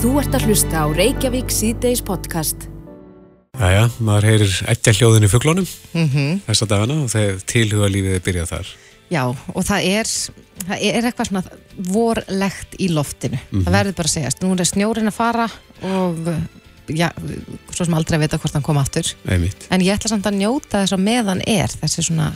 Þú ert að hlusta á Reykjavík síðdeis podcast. Jæja, maður heyrir ekki hljóðin í fugglónum Mm -hmm. þessa dagana og þegar tilhuga lífið er byrjað þar. Já, og það er, það er eitthvað svona vorlegt í loftinu. Það verður bara að segjast. Nú er snjórin að fara og já, svo sem aldrei að vita hvort hann kom aftur. Einmitt. En ég ætla samt að njóta þess að meðan er þessi svona,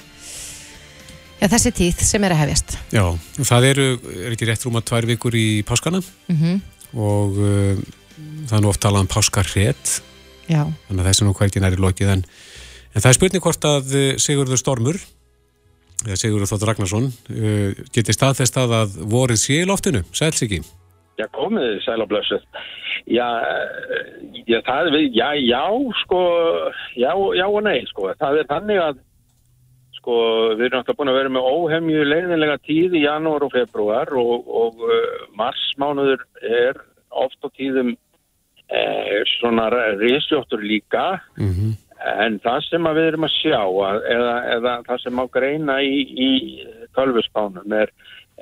já, þessi tíð sem er að hefjast. Já, og það eru, er ekki rétt rúma tvær vikur í páskana Mm og uh, það er nú oft talað um páskarrétt, Já, þannig að þessi nú hvergi næri lokið en, en það er spurning hvort að uh, Sigurður Stormur, eða Sigurður Þótt Ragnarsson, uh, geti staðfest að að vorið sé í loftinu, sæls ekki. Já, komið, sæl og blössuð. Já, eh, já, það er, já, já, sko, já, já og nei, sko. Það er þannig að, sko, við erum alltaf búin að vera með óhemju leiðinlega tíð í janúar og februar og, og uh, marsmánuður er oft á tíðum eh, svona risjóttur líka. Mm en það sem við erum að sjá að, eða, eða það sem má greina í, í tölvuspánum er,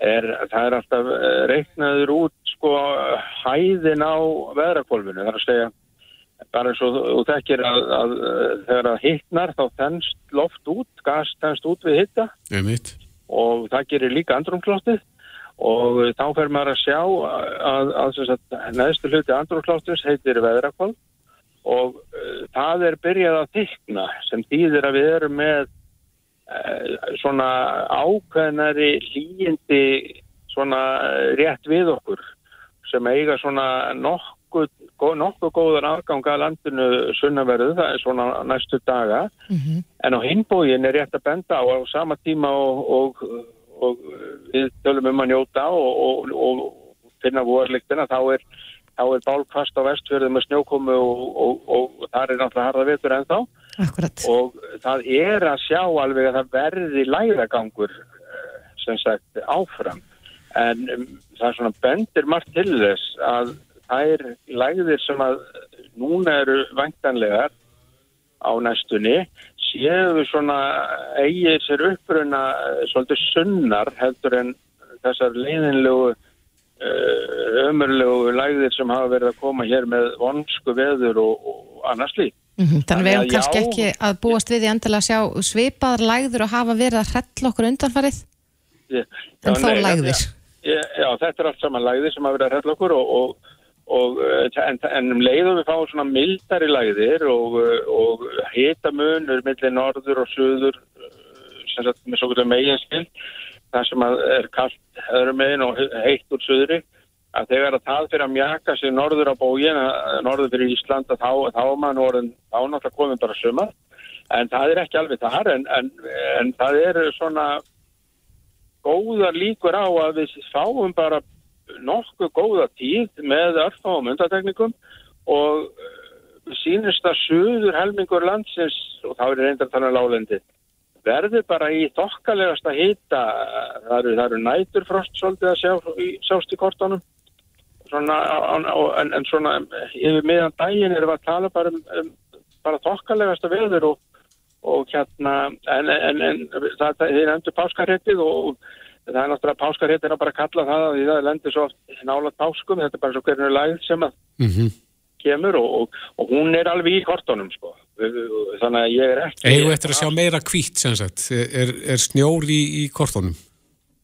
er það er alltaf eh, reiknaður út sko hæðin á veðrakvolfinu það er að segja bara eins og þú þekkir að, að, að þegar það hittnar þá þennst loft út, gas þennst út við hitta. Og það gerir líka andrumkloftið og þá fer maður að sjá að, að, að, neðstu hluti andrumkloftins heitir veðrakvolf og uh, það er byrjað að þykna sem þýðir að við erum með uh, svona ákveðnari hlýjindi svona rétt við okkur sem eiga svona nokkuð nokkuð góðan afgang að landinu sunnaverðu, það er svona næstu daga. Mm En á hinbógin er rétt að benda á á sama tíma og, og, og við tölum um að njóta og, og, og finna vorliktina, þá er, þá er bálkvast á vestfjörðum með snjókomu og, og þar er náttúrulega harða vitur ennþá akkurat. og það er að sjá alveg að það verði læragangur eh, sem sagt áfram en um, það er svona bendir margt til þess að þær lægðir sem að núna eru væntanlegar á næstunni séu svona eigið sér uppruna eh, svolítið sunnar heldur en þessar leiðinlegu uh, ömurlegu lægðir sem hafa verið að koma hér með vonsku veður og, og annars lík. Mm Þannig við erum kannski já. ekki að búast við í endilega að sjá svipaðar lægður og hafa verið að hrella okkur undanfarið, en þó lægðir. Já, já, þetta er allt saman lægðir sem hafa verið að hrella okkur og, og, og eh, en, en um leiðum við fáum svona mildari lægðir og, eh, og hitamunur millir norður og suður eh, sem sagt með svo kvölda meginskil það sem er kallt öðrum megin og heitt úr suðri að þegar að það fyrir að mjaka sig norður á bógin, norður fyrir Ísland að þá, þá mann orðin, þá náttúrulega komin bara sumar, en það er ekki alveg þar, en, en, en það er svona góðar líkur á að við fáum bara nokkuð góða tíð með örfáum undateknikum og uh, sínist að suður helmingur landsins, og þá er reyndar að tala um lálendi, verður bara í þokkalegasta hita, það eru, eru næturfrost svolítið að sjá, sjást í kortunum, svona, en, en svona yfir miðan daginn erum við að tala bara um, um bara þokkalegasta veður og, og hérna en, en, en það, er endur páskarréttið og það er náttúrulega páskarréttið er að bara kalla það að því það lendir svo oft nála páskum, þetta er bara svo hvernig lægð sem að Mm kemur og, og, og hún er alveg í kortunum sko. þannig að ég er ekki Eigum við eftir að sjá meira hvítt sem sagt, er, er snjór í, í kortónum?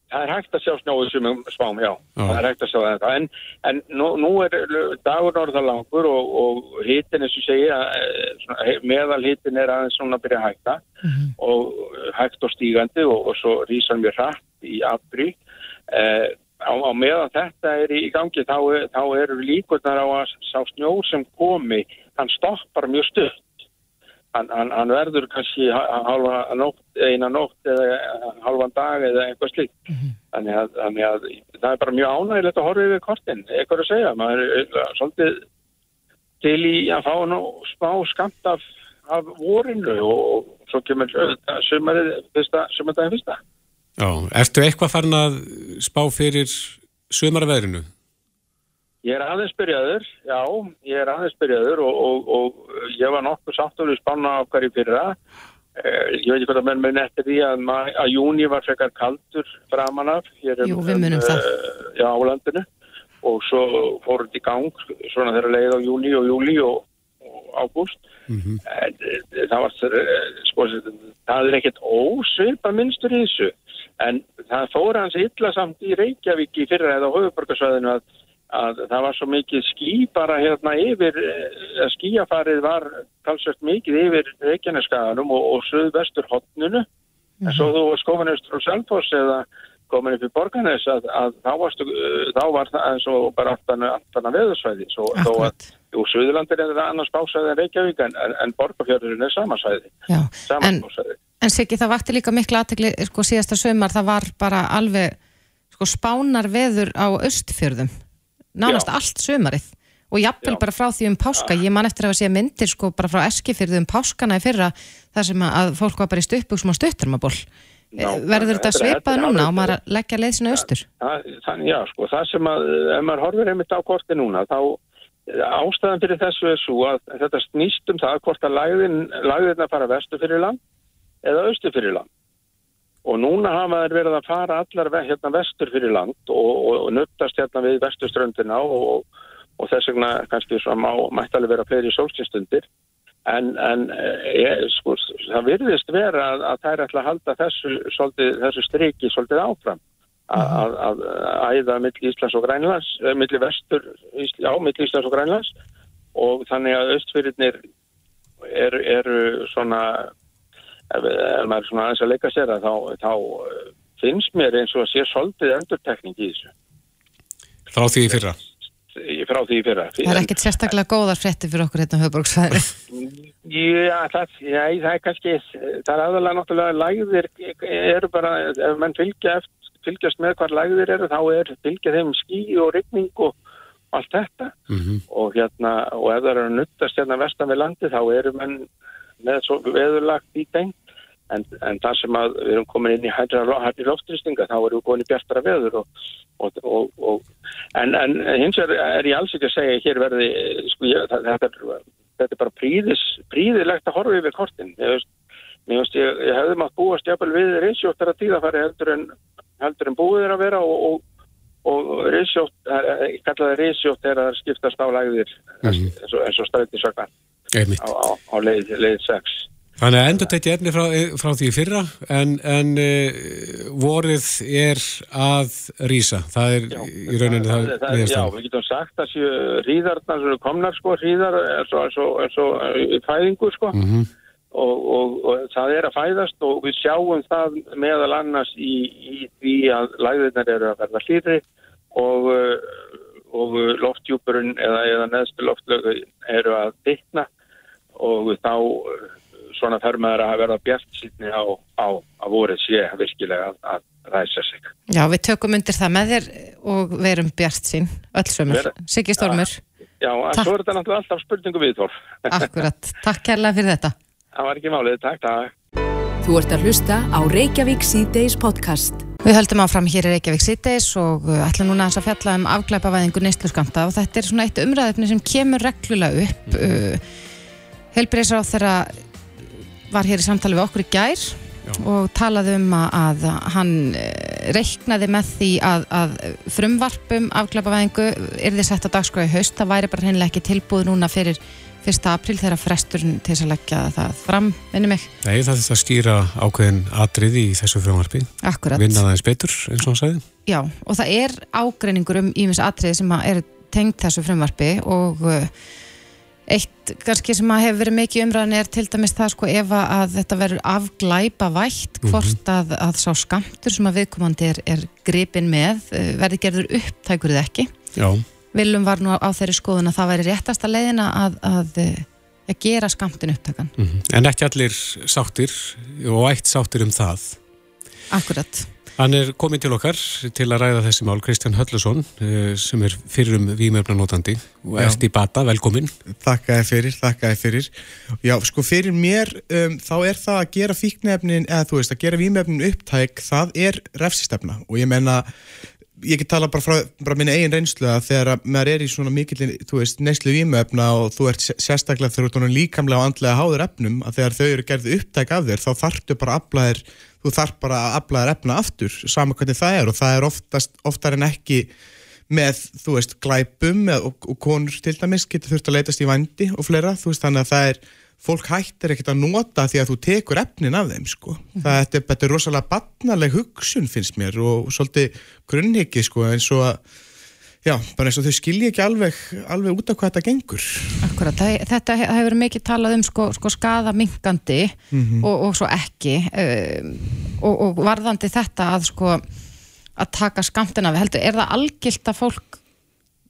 Það er hægt að sjá snjóið sem spám, já. Já. Það er hægt að sjá þetta. En, en nú, nú er dagur norðalangur og, og hitin, eins og segja, eh, svona, he- meðalhitin er aðeins svona að byrja að hægta og hægt og stígandi og, og svo rísan mér hratt í apri. Eh, á, á meðan þetta er í gangi þá, þá eru líkurnar á að sá snjór sem komi, hann stoppar mjög stutt. Hann, hann, hann verður kannski ha- halva nótt, eina nótt eða halvan dag eða eitthvað slíkt. Þannig að, þannig að það er bara mjög ánægilegt að horfa yfir kortin, eitthvað að segja. Maður er eh, svolítið til í að fá nú smá skamt af, af vorinu og svo kemur sumarið fyrsta, sumardaginn fyrsta. Já, ertu eitthvað farin að spá fyrir sömarveðrinu? Ég er aðeins byrjaður, já, ég er aðeins byrjaður og, og, og ég var nokkuð sáttur við spanna okkar í fyrra. Eh, Ég veit ekki hvað að menn menn eftir því að, að júni var frekar kaldur framan af hér um, Jú, við munum um, það. eh, Já, á landinu og svo fór þetta í gang svona þegar leið á júni og júli og, og ágúst en eh, það var sko, það er ekkert ósvipa minnstur í þessu en það fór hans illa samt í Reykjavík í fyrra eða á höfuborgarsvæðinu að, að það var svo mikið ský bara hérna yfir eh, skíafarið var talsvægt mikið yfir Reykjaneskaganum og, og söðvestur hotnunu en svo þú skoðan eftir á Selfoss eða komin upp í Borgarnes að, að þá, varstu, þá var það eins og bara aftan að veðursvæði. Svo, þó að jú, Suðurlandir er annars básæði en Reykjavík en, en, en Borgarfjörðurinn er samansæði samansæði En Siggi, það vakti líka miklu aðtegli sko síðasta sömar, það var bara alveg sko spánar veður á östfjörðum, nánast Já. allt sömarið og jafnvel Já. bara frá því um páska, ég man eftir að sé myndir sko bara frá eskifjörðu um páskana í fyrra þar sem að fólk var bara í stuppbuksum og stuttarmaból Ná, verður þetta sveipað núna og maður leggja leðsina austur? Það, já, sko, það sem að, ef maður horfir einmitt á korti núna, þá ástæðan fyrir þessu er svo að þetta snýst um það hvort að lagðin, að fara vestu fyrir land eða austu fyrir land. Og núna hafa þeir verið að fara allar hérna vestur fyrir land og, og, og nöttast hérna við vestuströndina og, og þess vegna kannski svo má mættalega vera fleiri sólsinstundir En, en ég, eh, sko, það virðist vera að, að er alltaf að halda þessu, svolítið, þessu striki svolítið áfram. Að, að, að æða millir Íslands og Grænlands, eh, millir vestur, já, millir Íslands og Grænlands. Og þannig að östfyrirnir eru er svona, ef, ef maður svona aðeins að leika sér að þá, þá eh, finnst mér eins og að sé svolítið endurtekning í þessu. Frá því fyrra? frá því fyrra. Það er ekkert sérstaklega góðar frétti fyrir okkur hérna á höfbruksfæri. Já, það, já, það er kannski, það er aðalega náttúrulega lægðir eru bara, ef mann fylgja eftir, fylgjast með hvað lægðir eru, þá er fylgja þeim skí og ryggning og allt þetta mm -hmm. og hérna, og ef það eru að nuttast hérna vestan við landi, þá eru mann með veðurlagt í tengt En, en það sem að við erum komin inn í hættir loftrýstinga þá erum við komin í bjartara veður og, og, og, og en, en hins vegar er ég alls ekki að segja hér verði, sko ég, það, þetta, er, þetta er bara príðis, príðilegt að horfa yfir kortin. Ég, ég, ég hefði maður búast jafnvel við reysjóttara tíðafæri heldur en, heldur en búið er að vera og reysjótt, ég kallaði reysjótt er að skiptast á lægðir mm. -hmm. eins, eins og strætisakar á, á, á leið, leið 6 Þannig að endur tekja efni frá, frá því fyrra en, en uh, vorið er að rýsa. Það er já, í rauninu það, það, það er Já, við getum sagt að ríðarnar sem komnar sko, ríðar er svo, er svo, er svo í fæðingu sko. Mm -hmm. og, og, og það er að fæðast og við sjáum það meðal annars í, í því að læðirnar eru að verða hlýri og, og loftjúpurinn eða, eða neðstu loftlögu eru að bytna og þá svona þarf maður að verða bjart síðan á, á að voru sé virkilega að, að ræsa sig. Já, við tökum undir það með þér og verum bjart sín, öll sömur. Siggi Stormur. Já, en svo er þetta náttúrulega alltaf spurningu við þór. Akkurat. Takk kærlega fyrir þetta. Það var ekki málið. Takk, takk. Þú ert að hlusta á Reykjavík C-Days podcast. Við höldum áfram hér í Reykjavík C-Days og uh, ætlum núna að fjalla um afglæpavæðingu neysluskamta og þetta er svona eitt umræðefni sem kemur reglulega upp. Uh, Helbriðsráð þeirra var hér í samtali við okkur í gær Já. og talaði um að hann eh, reiknaði með því að, að frumvarpum afklapavæðingu er því sett á dagskói haust, það væri bara hreinlega ekki tilbúð núna fyrir 1. april þegar fresturinn til þess að leggja það fram, minnum mig. Nei, það er þetta að skýra ákveðin atrið í þessu frumvarpi. Akkurat. Vinna það eins betur, eins og hann sagði. Já, og það er ágreiningur um ímis atrið sem er tengt þessu frumvarpi og uh, Eitt kannski sem að hefur verið mikið umræðan er til dæmis það sko ef að þetta verður afglæpa vægt mhm. hvort að, að sá skamtur sem að viðkomandi er, er gripin með eh, verður gerður upptækur eða ekki. Já. Viljum var nú á þeirri skoðun að það væri réttasta leiðina að, að, að gera skamtin upptækan. Mm -hmm. En ekki allir sáttir og eitt sáttir um það. Akkurat. Hann er komið til okkar til að ræða þessi mál, Kristján Höllusson, eh, sem er fyrirum výmjöfnanótandi í bata, velkomin. Þakkaði fyrir, þakkaði fyrir. Já, sko fyrir mér, um, þá er það að gera fíknefnin, eða þú veist, að gera výmjöfnin upptæk, það er refsistefna og ég menna, ég get tala bara frá bara minna eigin reynslu að þegar maður er í svona mikil, þú veist, neyslu výmjöfna og þú ert sérstaklega ert líkamlega og andlega háður efnum, að þegar þau eru gerðið þú þarf bara að aflaða efna aftur, saman hvernig það er og það er oftast, oftar en ekki með, þú veist, glæpum með, og, og konur til dæmis getur þurft að leitast í vandi og fleira, þú veist, þannig að það er fólk hættir ekkert að nota því að þú tekur efnin af þeim, sko. Mm. Það er, er rosalega batnaleg hugsun, finnst mér, og, og svolítið grunnhyggi, sko, eins og að Já, bara eins og þau skilji ekki alveg, alveg út af hvað þetta gengur. Akkurat, þetta hefur mikið talað um sko, sko skada mingandi mm -hmm. og, og svo ekki um, og, og varðandi þetta að sko að taka skamtina við heldur, er það algilt að fólk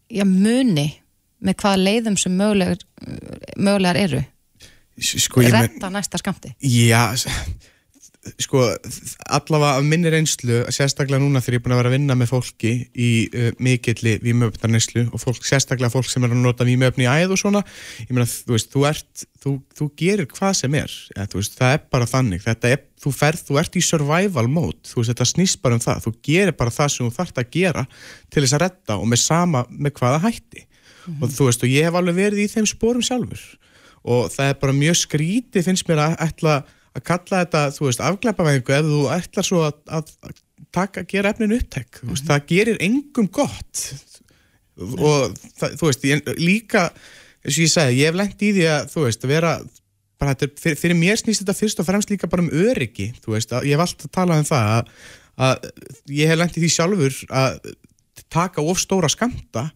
já, muni með hvaða leiðum sem mögulegar, mögulegar eru? Sko, Retta næsta skamti? Já, sko, allavega af minni reynslu, sérstaklega núna þegar ég er búin að vera að vinna með fólki í uh, mikilli výmöfnarneslu og fólk, sérstaklega fólk sem er að nota výmöfni í æð og svona, ég meina, þú veist, þú ert, þú, þú gerir hvað sem er, ja, veist, það er bara þannig, þetta er, þú ferð, þú ert í survival mode, þú veist, þetta snýst bara um það, þú gerir bara það sem þú þart að gera til þess að redda og með sama með hvaða hætti. Mm -hmm. og þú veist, og ég hef alveg verið í þeim spórum sjálfur. Og það er bara mjög skríti finnst mér að ætla að kalla þetta, þú veist, afglæpavæðingu ef þú ætlar svo að, að taka, gera efnin upptæk, mm -hmm. það gerir engum gott og það, þú veist, ég, líka eins og ég segi, ég hef lengt í því að þú veist, að vera, bara þetta fyrir, fyrir mér snýst þetta fyrst og fremst líka bara um öryggi þú veist, að, ég hef alltaf talað um það að, að ég hef lengt í því sjálfur að taka of stóra skamta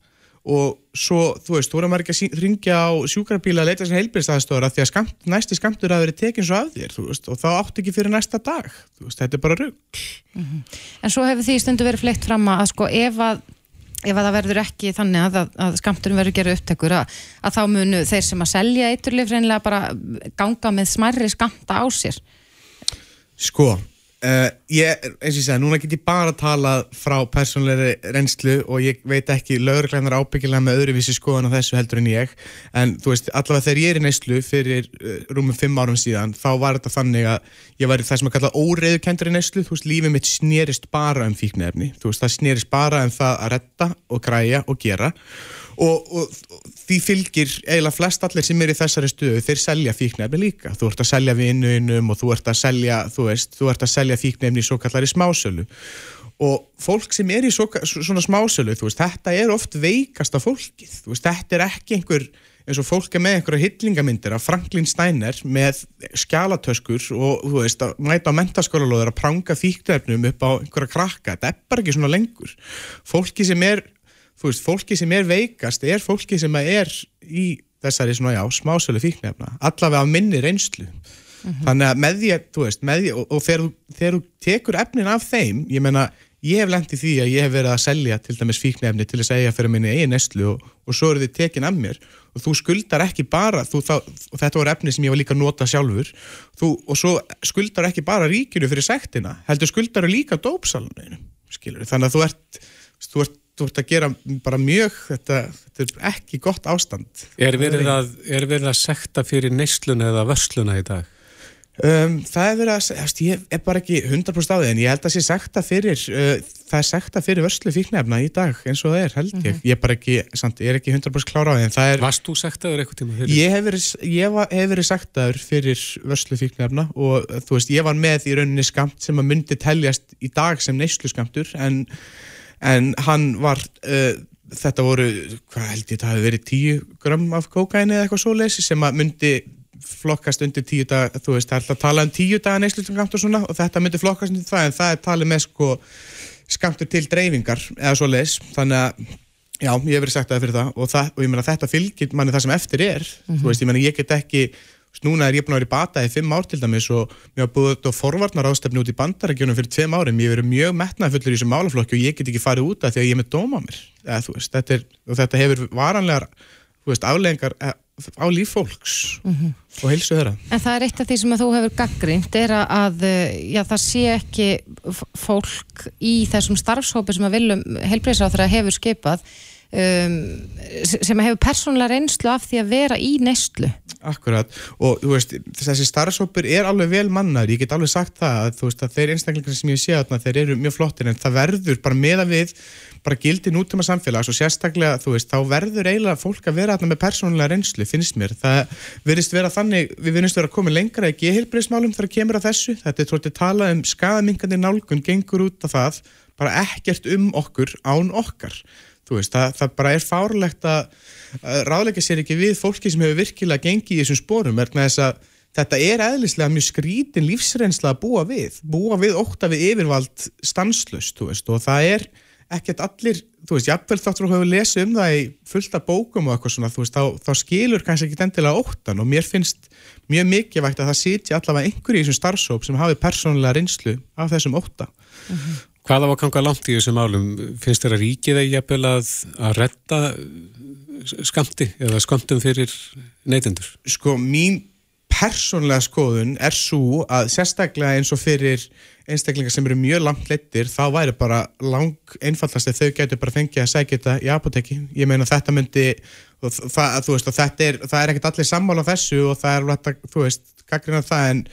og svo, þú veist, þú erum að ekki að ringja á sjúkrarbíla að leita sér heilbyrðstæðastóra því að skamt, næsti skamtur að veri tekin svo af þér, þú veist, og þá átt ekki fyrir næsta dag, þú veist, þetta er bara rugg mm -hmm. En svo hefur því stundu verið fleitt fram að sko ef að ef að það verður ekki þannig að, að, að skamturum verður gerað upptekur að, að þá munu þeir sem að selja eiturlif reynilega bara ganga með smarri skamta á sér Sko Uh, ég, eins og ég segja, núna get ég bara talað frá persónleiri reynslu og ég veit ekki lögurklæðnar ábyggilega með öðruvísi skoðan á þessu heldur en ég. En þú veist, allavega þegar ég er í neyslu fyrir uh, rúmum fimm árum síðan þá var þetta þannig að ég var það sem að kalla óreiðukendur í neyslu, þú veist, lífið mitt snerist bara um fíknefni, þú veist, það snerist bara um það að retta og græja og gera. og, og, og því fylgir eiginlega flest allir sem er í þessari stöðu þeir selja fíknefni líka. Þú ert að selja vinnuinum og þú ert að selja þú veist, þú ert að selja fíknefni í svo kallari smásölu. Og fólk sem er í svo, svona smásölu veist, þetta er oft veikasta fólkið. Veist, þetta er ekki einhver eins og fólk er með einhverja hyllingamindir af Franklin Steiner með skjálatöskur og þú veist, að mæta á mentaskólalóður að pranga fíknefnum upp á einhverja krakka, þetta er bara ekki svona lengur. Fólki sem er þú veist, fólki sem er veikast er fólki sem er í þessari svona, já, smásölu fíknefna allavega af minni reynslu. Mm -hmm. þannig að með því að, þú veist, með því og, og þegar, þegar þú tekur efnin af þeim ég menna, ég hef lengt í því að ég hef verið að selja til dæmis fíknefni til að segja fyrir minni eigin neyslu og, og svo eru þið tekin af mér. Og þú skuldar ekki bara þú, þá, þetta voru efni sem ég var líka að nota sjálfur þú, og svo skuldar ekki bara ríkinu fyrir sektina, heldur skuldar líka dópsaluninu, skilur þannig að þú ert, þú ert þú ert að gera bara mjög þetta, þetta er ekki gott ástand Er verið að, er verið að sekta fyrir neysluna eða vörsluna í dag? Um, það er verið að ég er bara ekki 100% á því en ég held að sé sekta fyrir uh, það er sekta fyrir vörslu fíknefna í dag eins og það er held ég, mm -hmm. ég er bara ekki samt, ég er ekki 100% klára á því en það er Varst þú sektaður eitthvað tíma fyrir? Ég hef verið, ég var, hef verið sektaður fyrir vörslu fíknefna og þú veist, ég var með í rauninni skamt sem að myndi teljast í dag sem neyslu skamtur en en hann var uh, þetta voru, hvað held ég, það hefði verið 10 gram af kókaini eða eitthvað svo leysi sem að myndi flokkast undir 10 dag, þú veist, það er alltaf að tala um 10 daga neyslutungamt og svona og þetta myndi flokkast undir það en það er talið með sko skamtur til dreifingar eða svo leys, þannig að já, ég hef verið sagt það fyrir það og, það, og ég meina þetta fylgir manni það sem eftir er, mm -hmm. þú veist, ég meina ég get ekki Núna er ég búin að vera í bata í fimm ár til dæmis og mér hafa búið þetta forvarnar ástefni út í bandarækjunum fyrir tveim árum. Ég hef verið mjög metnaðfullur í þessu málaflokki og ég get ekki farið út af því að ég er með dóma mér. Eða, veist, þetta, er, þetta hefur varanlegar veist, afleggingar eh, á líf fólks mm -hmm. og heilsu þeirra. En það er eitt af því sem þú hefur gaggrínt er að já, það sé ekki fólk í þessum starfshópi sem að viljum heilbreyðsáþra hefur skipað um, sem hefur persónulega reynslu af því að vera í neyslu. Akkurat, og þú veist þessi starfsópur er alveg vel mannar ég get alveg sagt það að þú veist að þeir einstaklingar sem ég sé að þeir eru mjög flottir en það verður bara meða við bara gildi nútuma samfélags og sérstaklega þú veist þá verður eiginlega fólk að vera með persónulega reynslu, finnst mér. Það verðist vera þannig, við verðumst vera að koma lengra í geheilbreyðsmálum þar að kemur að þessu. Þetta er tóltið talað um skadamingandi nálgun gengur út af það bara ekkert um okkur án okkar veist, það, það bara er fárlegt að, að ráðleika sér ekki við fólki sem hefur virkilega gengið í þessum að þetta er eðlislega mjög skrítin lífsreynsla að búa við, búa við ótta við yfirvald stanslust, veist, og það er ekkert allir, þú veist, jafnvel þáttur að hafa lesið um það í fullta bókum og eitthvað svona, veist, þá, þá skilur kannski ekki endilega óttan og mér finnst mjög mikilvægt að það sitja allavega einhverju í þessum starfsóp sem hafi persónulega reynslu af þessum ótta. Mm -hmm. Hvaða var ganga langt í þessum álum? Finnst þér að ríkið eða jafnvel að, að retta skamti eða skamtum fyrir neytendur? Sko, mín persónlega skoðun er svo að sérstaklega eins og fyrir einstaklingar sem eru mjög langt leittir þá væri bara lang einfallast að þau getur bara fengið að segja þetta í apoteki ég meina þetta myndi það, veist, þetta er, það er ekkert allir sammála þessu og það er þú veist, gaggrina það en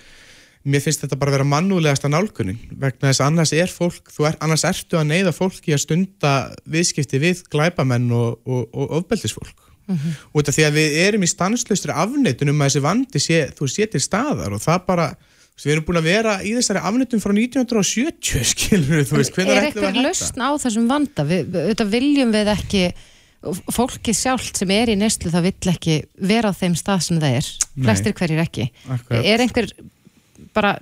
mér finnst þetta bara að vera mannúlegast að nálgunin. Vegna þess að annars er fólk er, annars ertu að neyða fólki að stunda viðskipti við glæbamenn og, og, og ofbeldisfólk. Mm -hmm. út af því að við erum í stanslustri afneitunum að þessi vandi sé, þú sé til staðar og það bara við erum búin að vera í þessari afneitum frá 1970 skilur þú veist Er eitthvað lausn á þessum vanda? Við, við, viljum við ekki fólki sjálft sem er í neslu það vill ekki vera á þeim stað sem það er. Flestir hverjir ekki. Akkurat. er einhver bara,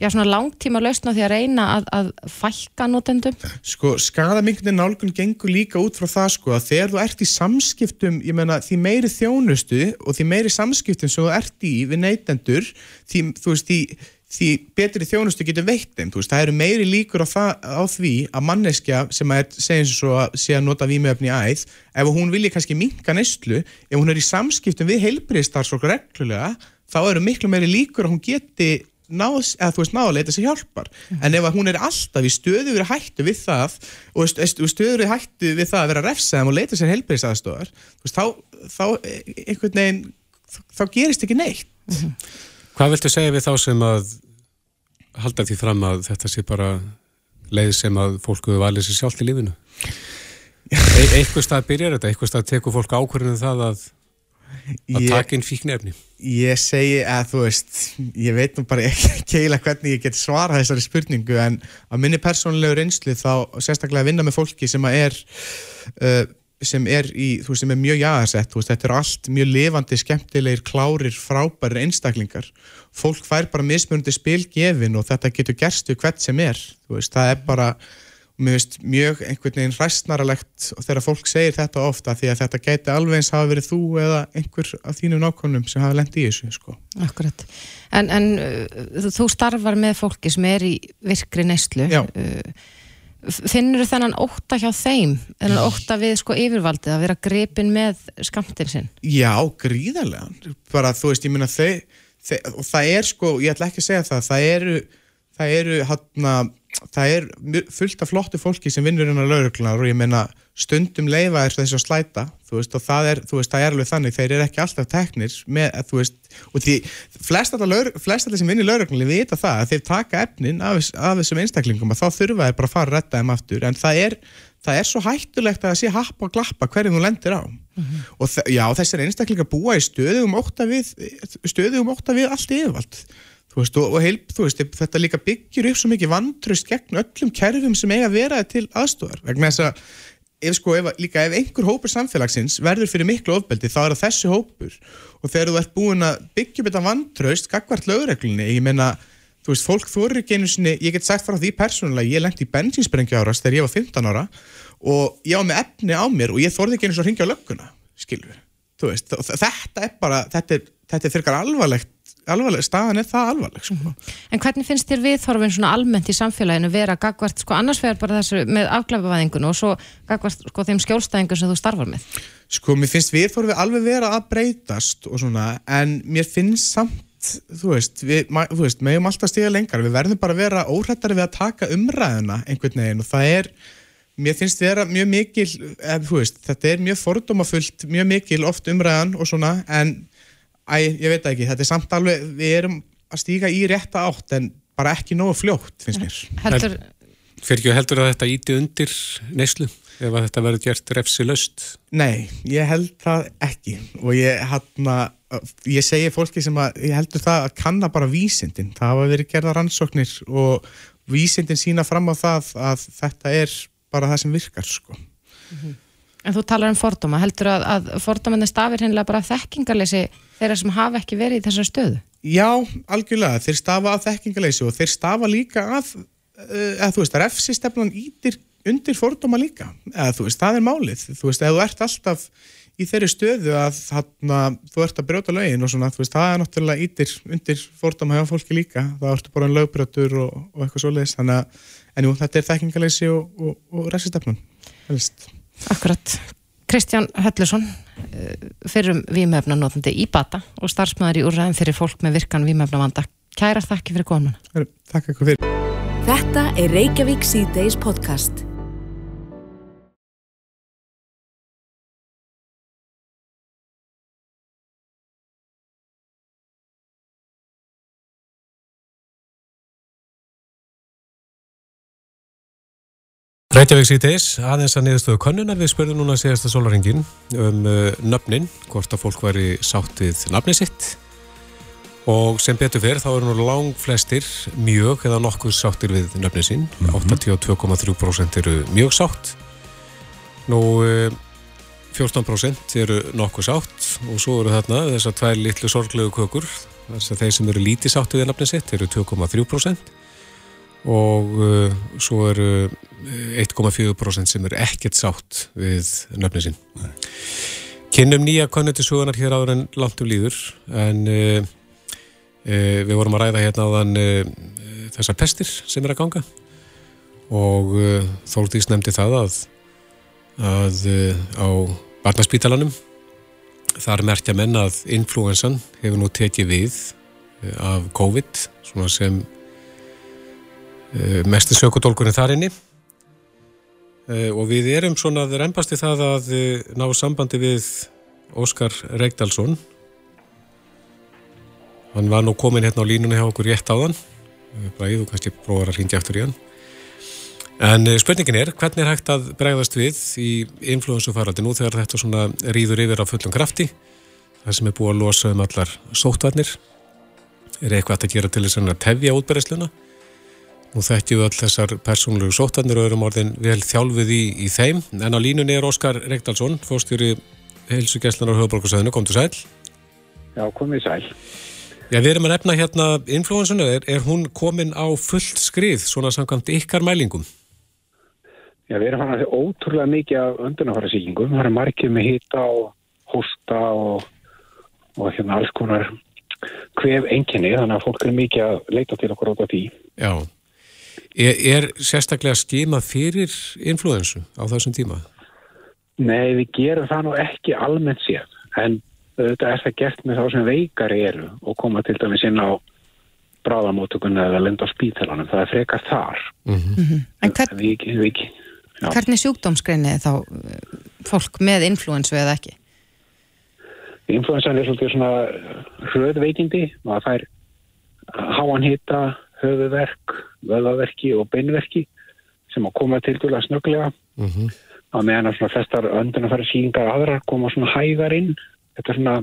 já langtíma lausna því að reyna að, að fælka notendum? Sko, skadamingunni nálgun gengur líka út frá það sko að þegar þú ert í samskiptum, ég menna því meiri þjónustu og því meiri samskiptum sem þú ert í við neytendur því, þú veist, því, því betri þjónustu getur veitt þeim, það eru meiri líkur á, það, á því að manneskja sem segja eins og að sé að nota výmjöfni æð, ef hún vilja kannski minka neistlu, ef hún er í samskiptum við heilbriðstarfsfólk reglulega, þá eru miklu meiri líkur að hún geti náðs, eða þú veist, náðu að leita sér hjálpar mm. en ef hún er alltaf í stöðu verið hættu við það og stöðu verið hættu við það að vera refsaðum og leita sér helbriðsaðstofar þá, þá einhvern veginn þá gerist ekki neitt mm. Hvað viltu segja við þá sem að halda því fram að þetta sé bara leið sem að fólku valið sér sjálft í lífinu e eitthvað stað byrjar þetta, eitthvað stað tekur fólk ákvörðinu það að að taka inn fíknefni Ég segi að þú veist ég veit nú bara ekki eiginlega hvernig ég get svara þessari spurningu en að minni persónulegu reynslu þá sérstaklega að vinna með fólki sem er uh, sem er í, þú veist, sem er mjög jáðarsett, þú veist, þetta er allt mjög lifandi, skemmtilegir, klárir, frábæri einstaklingar. Fólk fær bara mismunandi spilgefin og þetta getur gerst við hvert sem er, þú veist, það er bara finnst mjög einhvern veginn hræstnaralegt þegar fólk segir þetta ofta því að þetta geti alveg eins hafa verið þú eða einhver af þínum nákvæmum sem hafa lendt í þessu sko. Akkurat, en, en uh, þú starfar með fólki sem er í virkri neyslu. Uh, finnur þú þennan óta hjá þeim? Þennan óta við sko yfirvaldið að vera grepin með skamtin sinn? Já, gríðarlega bara þú veist, ég minna þau og það er sko, ég ætla ekki að segja það það eru, það eru hann að það er fullt af flottu fólki sem vinnur innan lauruglunar og ég meina stundum leifa er þess að slæta veist, og það er, veist, það er alveg þannig. Þeir eru ekki alltaf teknir með, veist, og því flest það sem vinnir lauruglunar vita það að þeir taka efnin af, af þessum einstaklingum og þá þurfa þeir bara að fara að retta þeim aftur. En það er, það er svo hættulegt að það sé happa og glappa hverjum þú lendir á. Mm -hmm. og já þessar einstaklingar búa í stöðum óta við, stöðum óta við allt yfirvald Þú veist, og, og heil, þú veist, þetta líka byggjur upp svo mikið vantröst gegn öllum kerfum sem eiga að vera til aðstofar vegna þess að ef sko, ef, líka ef einhver hópur samfélagsins verður fyrir miklu ofbeldi þá er það þessi hópur. Og þegar þú ert búin að byggja upp þetta vantröst gagvart lögreglunni, ég meina þú veist, fólk eru ekki einu sinni, ég get sagt frá því persónulega, ég lengt í bensinsprengja áras þegar ég var 15 ára og ég var með efni á mér og ég þorði ekki einu svo að ringja á lögguna, skilur þú veist, þetta er bara, þetta er, þetta er alvarleg, staðan er það alvarleg -hmm. En hvernig finnst þér viðþorfin svona almennt í samfélaginu vera gagvart, sko annars vegar bara þessu með afglæfavæðingun og svo gagvart sko þeim skjólstæðingur sem þú starfar með Sko mér finnst viðþorfi alveg vera að breytast og svona, en mér finnst samt þú veist, við, meðum alltaf stíða lengar, við verðum bara að vera óhrættari við að taka umræðina einhvern veginn og það er mér finnst vera mjög mikil, ef, þú veist, þetta er mjög fordómafullt, mjög mikil oft umræðan og svona, en Æ, ég veit ekki, þetta er samt alveg, við erum að stíka í rétta átt en bara ekki nógu fljótt, finnst mér. Heldur... Fyrir ekki heldur að þetta íti undir neyslu ef að þetta verður gert refsi löst? Nei, ég held það ekki og ég, hana, ég segi fólki sem að, ég heldur það að kanna bara vísindin, það hafa verið gerða rannsóknir og vísindin sína fram á það að þetta er bara það sem virkar, sko. Mm -hmm. En þú talar um fordóma, heldur að, að fordóminni stafir hennilega bara þekkingarleysi þeirra sem hafa ekki verið í þessar stöðu? Já, algjörlega, þeir stafa af þekkingaleysi og þeir stafa líka af, uh, eða þú veist, refsistefnan ítir undir fordóma líka, eða þú veist, það er málið, þú veist, eða þú ert alltaf í þeirri stöðu að þarna, þú ert að brjóta lögin og svona, þú veist, það er náttúrulega ítir undir fordóma hjá fólki líka, það ertu bara en lögbrjótur og, og eitthvað svoleiðis, þannig að, en jú, þetta er þekkingaleysi og, og, og refsistefnan, helst. Akkurat. Kristján Höllusson, fyrrum výmöfnanótandi í Bata og starfsmæður í úrræðin fyrir fólk með virkan výmöfnavanda. Kæra þakki fyrir konuna. Takk eitthvað fyrir. Þetta er Reykjavík C-Days podcast. Reykjavík síðdeis, aðeins að niðurstöðu konnunar við spurðum núna síðasta sólaringin um uh, nöfnin, hvort að fólk væri sátt við nafni sitt. Og sem betur fyrir þá eru nú lang flestir mjög eða nokkuð sáttir við nöfni sín, 82,3% eru mjög sátt. Nú uh, 14% eru nokkuð sátt. Og svo eru þarna þessar tvær litlu sorglegu kökur. Þess að þeir sem eru lítið sátti við nafni sitt eru 2,3% og uh, svo eru 1,4% sem eru ekkert sátt við nöfni sín. Kynnum nýja konnetisögunar hér áður en langt um líður en uh, uh, við vorum að ræða hérna áðan þessar pestir sem er að ganga og Þóldís nefndi það að, að á barnaspítalanum þar merkja menn að influensan hefur nú tekið við af COVID svona sem mestu sökudólkunni þar inni. Og við erum svona reymbast í það að ná sambandi við Óskar Reykdalsson. Hann var nú komin hérna á línunni hjá okkur rétt áðan. Bræðu kannski prófar að ringja eftir í hann. En spurningin er hvernig er hægt að bregðast við í influensu faraldi nú þegar þetta svona rýður yfir á fullum krafti það sem er búið að losa um allar sóttvarnir er eitthvað að gera til þess að tefja útberðsluna Nú þekkjum við all þessar persónlegu sóttanir og erum orðin vel þjálfið í, í þeim. En á línunni er Óskar Reykdalsson, fórstjóri helsugesslunar á höfuborgarsæðinu. Komdu sæl. Já, komið sæl. Já, við erum að nefna hérna influensuna. Er, er hún komin á fullt skrið, svona samkvæmt ykkar mælingum? Já, við erum hann að það ótrúlega mikið af öndunafæra síkingum. Það er margir með hýta og hósta og, og hérna alls konar hvef enginni. Þannig að fólk er mikið að leita til okkur átta því. Já. Er, er sérstaklega skimað fyrir influensu á þessum tíma? Nei, við gerum það nú ekki almennt sér, en þetta er það gert með þá sem veikari eru og koma til dæmis inn á bráðamótökunni eða lenda á spítalanum, það er frekar þar. Mm -hmm. En hvern, við, við, hvernig sjúkdómsgreinið þá fólk með influensu eða ekki? Influensan er svolítið svona hröðveikindi það fær háan hitta höfuverk, vöðaverki og beinverki sem að koma til dæla snögglega. Mm -hmm. á meðan að flestar öndunarfæri síkingar aðrar koma svona hægar inn. Þetta er svona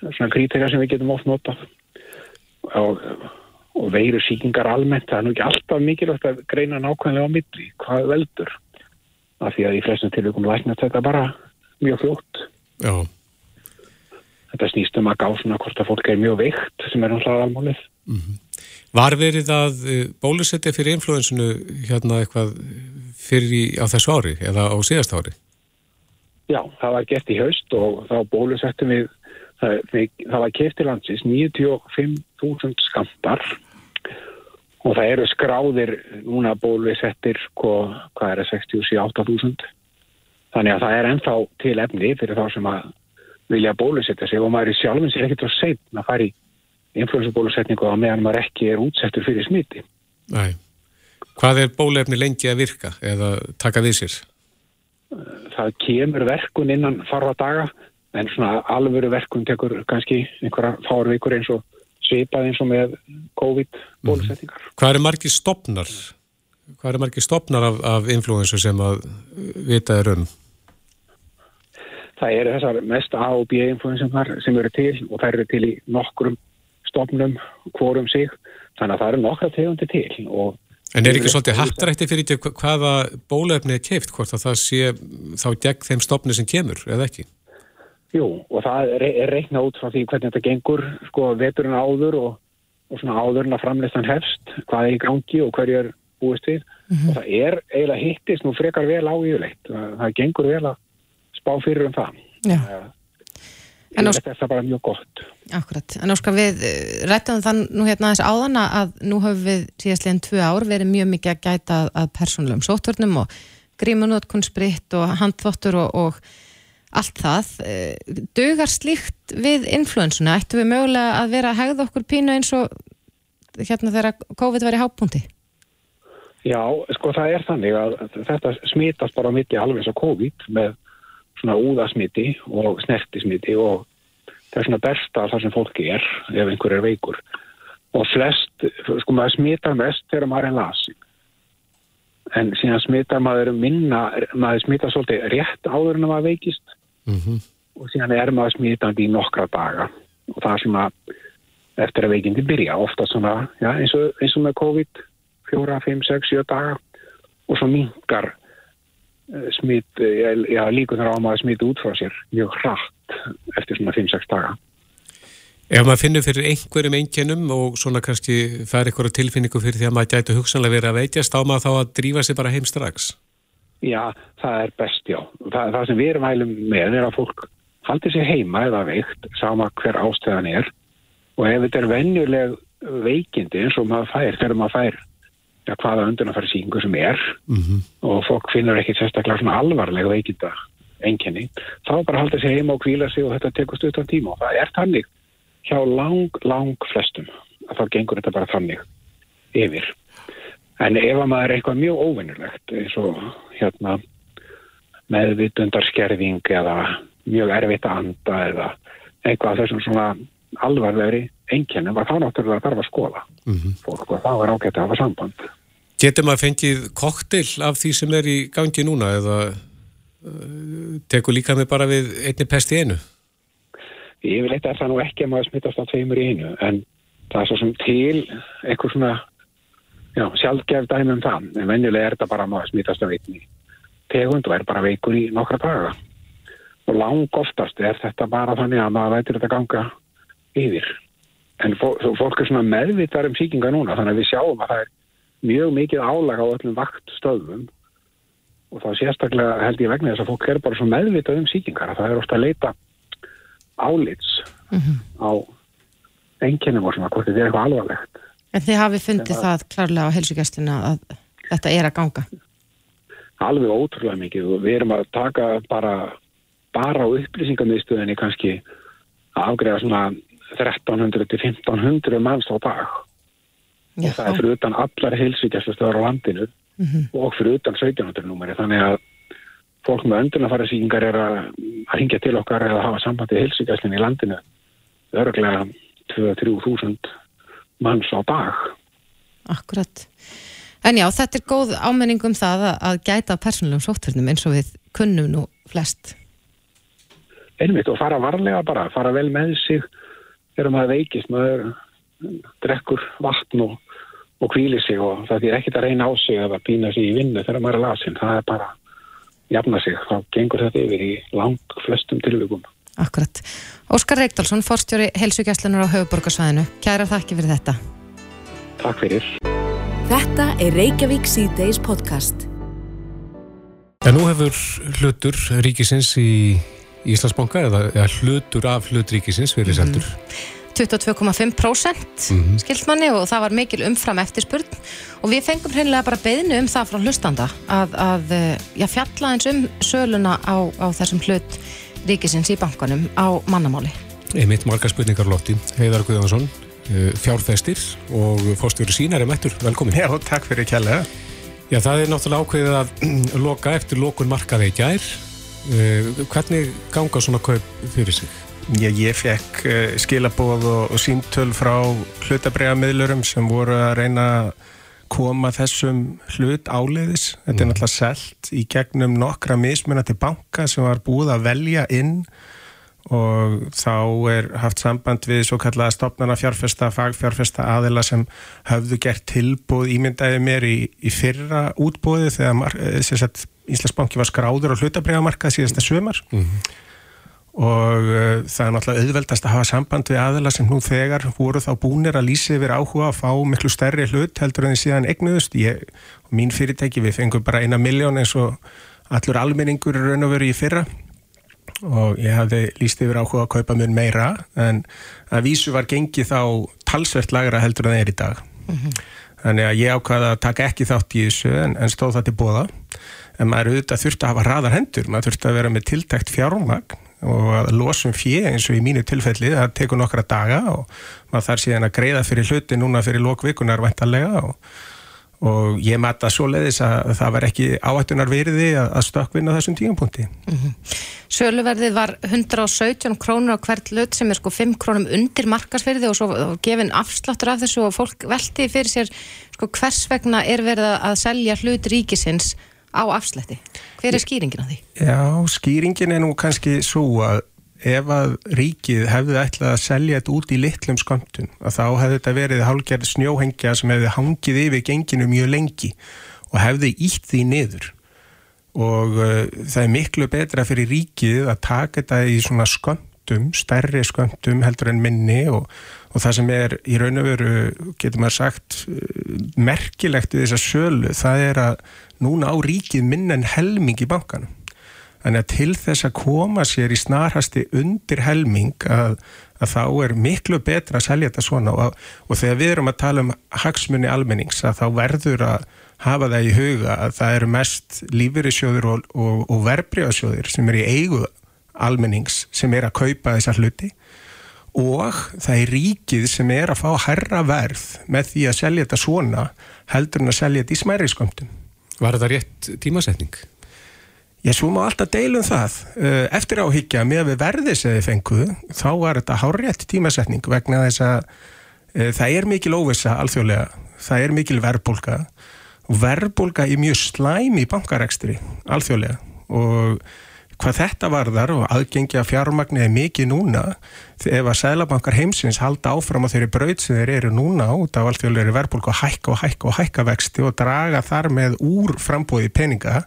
svona krítega sem við getum oft nota og, og veiru síkingar almennt, það er nú ekki alltaf mikilvægt að greina nákvæmlega á milli hvað veldur. Af því að í flestum tilvægum læknast þetta bara mjög fljótt. Já. Þetta snýst um að gá svona hvort að fólk er mjög veikt sem er náttúrulega almálið. Mm -hmm. Var verið að bólusetja fyrir influensunu hérna eitthvað fyrir í, á þessu ári eða á síðast ári? Já, það var gert í haust og þá bólusettum við, það, við, það var keft í landsins 95.000 skampar og það eru skráðir núna bólusettir hvað, hvað er það 67.000 þannig að það er ennþá til efni fyrir þá sem að vilja bólusetja sig og maður er sjálfins ekkert á setn að fara í influensabólusetningu á meðan maður ekki er útsettur fyrir smiti. Nei. Hvað er bólefni lengi að virka eða taka við sér? Það kemur verkun innan farra daga en svona alvöru verkun tekur kannski einhverja fárvikur eins og svipað eins og með COVID-bólusetningar. Mm. Hvað er margir stopnar? Hvað er margir stopnar af, af influensu sem að vita er um? Það eru þessar mest A og B influensunar sem eru til og þær eru til í nokkrum stofnum hvorum sig þannig að það eru nokkra tegundi til og En er ekki svolítið hattrætti fyrir því hvaða bólefni er keift, hvort að það sé þá gegn þeim stopni sem kemur, eða ekki? Jú, og það er, reikna út frá því hvernig þetta gengur, sko, veturinn áður og, og svona áðurinn að framlistan hefst, hvað er í gangi og hverju er búist við. Mm -hmm. Og það er eiginlega hittist nú frekar vel á yfirleitt. Það, það gengur vel að spá fyrir um það. Já. En Ósk... Þetta er bara mjög gott. Akkurat. En Óskar, við eh, rættum þann nú hérna þess áðana að nú höfum við síðastleginn tvö ár verið mjög mikið að gæta að, persónulegum sóturnum og grímunótkun spritt og handþvottur og, og allt það. Eh, Dugar slíkt við influensuna? Ættu við mögulega að vera að hegða okkur pínu eins og hérna þegar COVID var í hápunkti? Já, sko það er þannig að þetta smítast bara mikið alveg eins og COVID með svona úðasmiti og snertismiti og það er svona besta þar sem fólki er ef einhver er veikur. Og flest, sko maður smitar mest þegar maður er lasi en síðan smitar maður minna maður smitar svolítið rétt áður en maður veikist. Mm -hmm. og síðan er maður smitandi í nokkra daga. Og það er svona eftir að veikindi byrja ofta svona, já, eins, og, eins og með COVID 4, 5, 6, 7 daga. Og svo mingar eh, já, líkunar á maður smiti út frá sér mjög hratt eftir svona 5-6 daga. Ef maður finnur fyrir einhverjum einkennum og svona kannski fær eitthvað tilfinningu fyrir því að maður gætu hugsanlega verið að veitjast á maður þá að drífa sig bara heim strax? Já, það er best, já. Það, það sem við erum hælum með er að fólk haldi sig heima eða veikt, sama hver ástæðan er. Og ef þetta er venjuleg veikindi eins og maður fær, þegar maður fær ja, hvaða undunafæri síkingu sem er mm -hmm. og fólk finnur ekki sérstaklega svona alvarlega veikinda enginni, þá bara haldi sig heima og kvíla sig og þetta tekur stutt á tíma og það er þannig hjá lang, lang flestum að þá gengur þetta bara þannig yfir. En ef að maður er eitthvað mjög óvinnulegt eins og hérna, meðvitundarskerðing eða mjög erfitt að anda eða eitthvað þessum svona alvarlegri einkennum að þá náttúrulega þarf að skoða mm -hmm. fólk og þá er ágætt að hafa samband. Getur maður fengið koktel af því sem er í gangi núna eða uh, tekur líka með bara við einni pest í einu? Ég vil eitthvað að það nú ekki að maður smittast á tveimur í einu en það er svo sem til eitthvað svona já, sjálfgef dæmi um það, en venjulega er þetta bara maður smítast af einni tegund og er bara veikur í nokkra daga. Og lang oftast er þetta bara þannig að maður veitir þetta ganga yfir. En fólk er svona meðvitað um síkinga núna þannig að við sjáum að það er mjög mikið álag á öllum vaktstöðum og þá sérstaklega held ég vegna þess að fólk er bara svo meðvitað um síkingar að það er ofta að leita álits mm -hmm. á enginnum og svona hvort þetta er eitthvað alvarlegt En þið hafið fundið það, það klarlega á helsugjastluna að þetta er að ganga? Alveg ótrúlega mikið og við erum að taka bara, bara á upplýsingarmiðstöðinni kannski að afgreða svona 1300-1500 manns á dag. Og það er fyrir utan allar helsugjastlustöðar á landinu mm -hmm. og fyrir utan 1700 númeri þannig að fólk með öndunafæra síkingar er að hingja til okkar eða hafa sambandi helsugjastlun í landinu örglega 2-3 þúsund manns á dag. Akkurat. En já, þetta er góð ámenning um það að gæta persónulegum sótturnum eins og við kunnum nú flest. Einmitt og fara varlega bara, fara vel með sig þegar maður veikist, maður drekkur vatn og, og kvíli sig og það er ekkit að reyna á sig eða pýna sig í vinnu þegar maður er lasin. Það er bara jafna sig, þá gengur þetta yfir í langt flestum tilvíkum. Akkurat. Óskar Reykdálsson, forstjóri helsugjastlunar á höfuborgarsvæðinu. Kæra þakki fyrir þetta. Takk fyrir. Þetta er Reykjavík C-Days podcast. En nú hefur hlutur ríkisins í Íslandsbanka eða, eða hlutur af hlut ríkisins verið seldur. Mm -hmm. 22,5% mm -hmm. skildmanni og það var mikil umfram eftirspurn og við fengum hreinlega bara beðinu um það frá hlustanda að, að eh, já, fjalla eins um söluna á, á þessum hlut ríkisins í bankanum á mannamáli. Einmitt marga spurningar Lotti, Heiðar Guðvansson eh, fjárfestir og fórstjóri sínar er mættur, velkomin. Já, takk fyrir kjærlega. Já, það er náttúrulega ákveðið að loka eftir lokun markaði í gær. Eh, hvernig ganga svona kaup fyrir sig? Já, ég fekk eh, skilabóð og, og síntöl frá hlutabræðamiðlurum sem voru að reyna að koma þessum hlut áleiðis. Þetta er mm. náttúrulega selt í gegnum nokkra mismunandi banka sem var búið að velja inn og þá er haft samband við svo kallaða stopnana fjárfesta, fagfjárfesta aðila sem hafðu gert tilbúð ímyndaði mér í, í fyrra útbúði þegar sagt, Íslandsbanki var skráður og hlutabriðamarkað síðasta sömar mm -hmm. Og uh, það er náttúrulega auðveldast að hafa samband við aðila sem nú þegar voru þá búnir að lýsa yfir áhuga að fá miklu stærri hlut heldur en því síðan egnuðust. Ég, mín fyrirtæki við fengum bara eina miljón eins og allur almenningur raun og veru í fyrra og ég hafði líst yfir áhuga að kaupa mér meira en að vísu var gengið þá talsvert lagra heldur en það er í dag mm -hmm. þannig að ég ákvaða að taka ekki þátt í þessu en, en stóð það til bóða en maður auðvitað þurfti að hafa raðar hendur maður þurfti að vera með tiltækt fjármagn og að losum fjö eins og í mínu tilfelli það tekur nokkra daga og maður þarf síðan að greiða fyrir hluti núna fyrir lókvikunar ventarlega og og ég matta svo leiðis að það var ekki áhættunar veriði að stökkvinna þessum tíumpunkti. Mm -hmm. Söluverðið var 117 krónur á hvert löt sem er sko 5 krónum undir markasverði og svo gefin afsláttur af þessu og fólk velti fyrir sér sko hvers vegna er verið að selja hlut ríkisins á afslætti. Hver er skýringin á því? Já, skýringin er nú kannski svo að ef að ríkið hefði ætlað að selja þetta út í litlum sköndun að þá hefði þetta verið hálfgerð snjóhengja sem hefði hangið yfir genginu mjög lengi og hefði ítt því niður og uh, það er miklu betra fyrir ríkið að taka þetta í svona sköndum, stærri sköndum heldur en minni og, og það sem er í raun og veru, getur maður sagt uh, merkilegt við þessa sölu, það er að núna á ríkið minna en helming í bankanum. Þannig að til þess að koma sér í snarhasti undir helming að, að þá er miklu betra að selja þetta svona. Og, og þegar við erum að tala um hagsmunni almennings að þá verður að hafa það í huga að það eru mest lífyrirsjóður og, og, og verbreyðasjóður sem er í eigu almennings sem er að kaupa þessar hluti og það er ríkið sem er að fá herra verð með því að selja þetta svona heldur en að selja þetta í smæri skömmtum. Var þetta rétt tímasetning? Já, svo má alltaf deilum það. Eh, eftir áhyggja með við verðið sem þið fenguðu, þá var þetta hárétt tímasetning vegna þess að e, það er mikil óvisa alþjóðlega, það er mikil verðbólka og verðbólka er mjög slæm í bankarekstri alþjóðlega og hvað þetta varðar og aðgengja fjármagnir er mikið núna ef að sælabankar heimsins halda áfram á þeirri braut sem þeir eru núna út af alþjóðlega verðbólka og hækka og hækka og hækka vexti og draga þar með úr frambóði peninga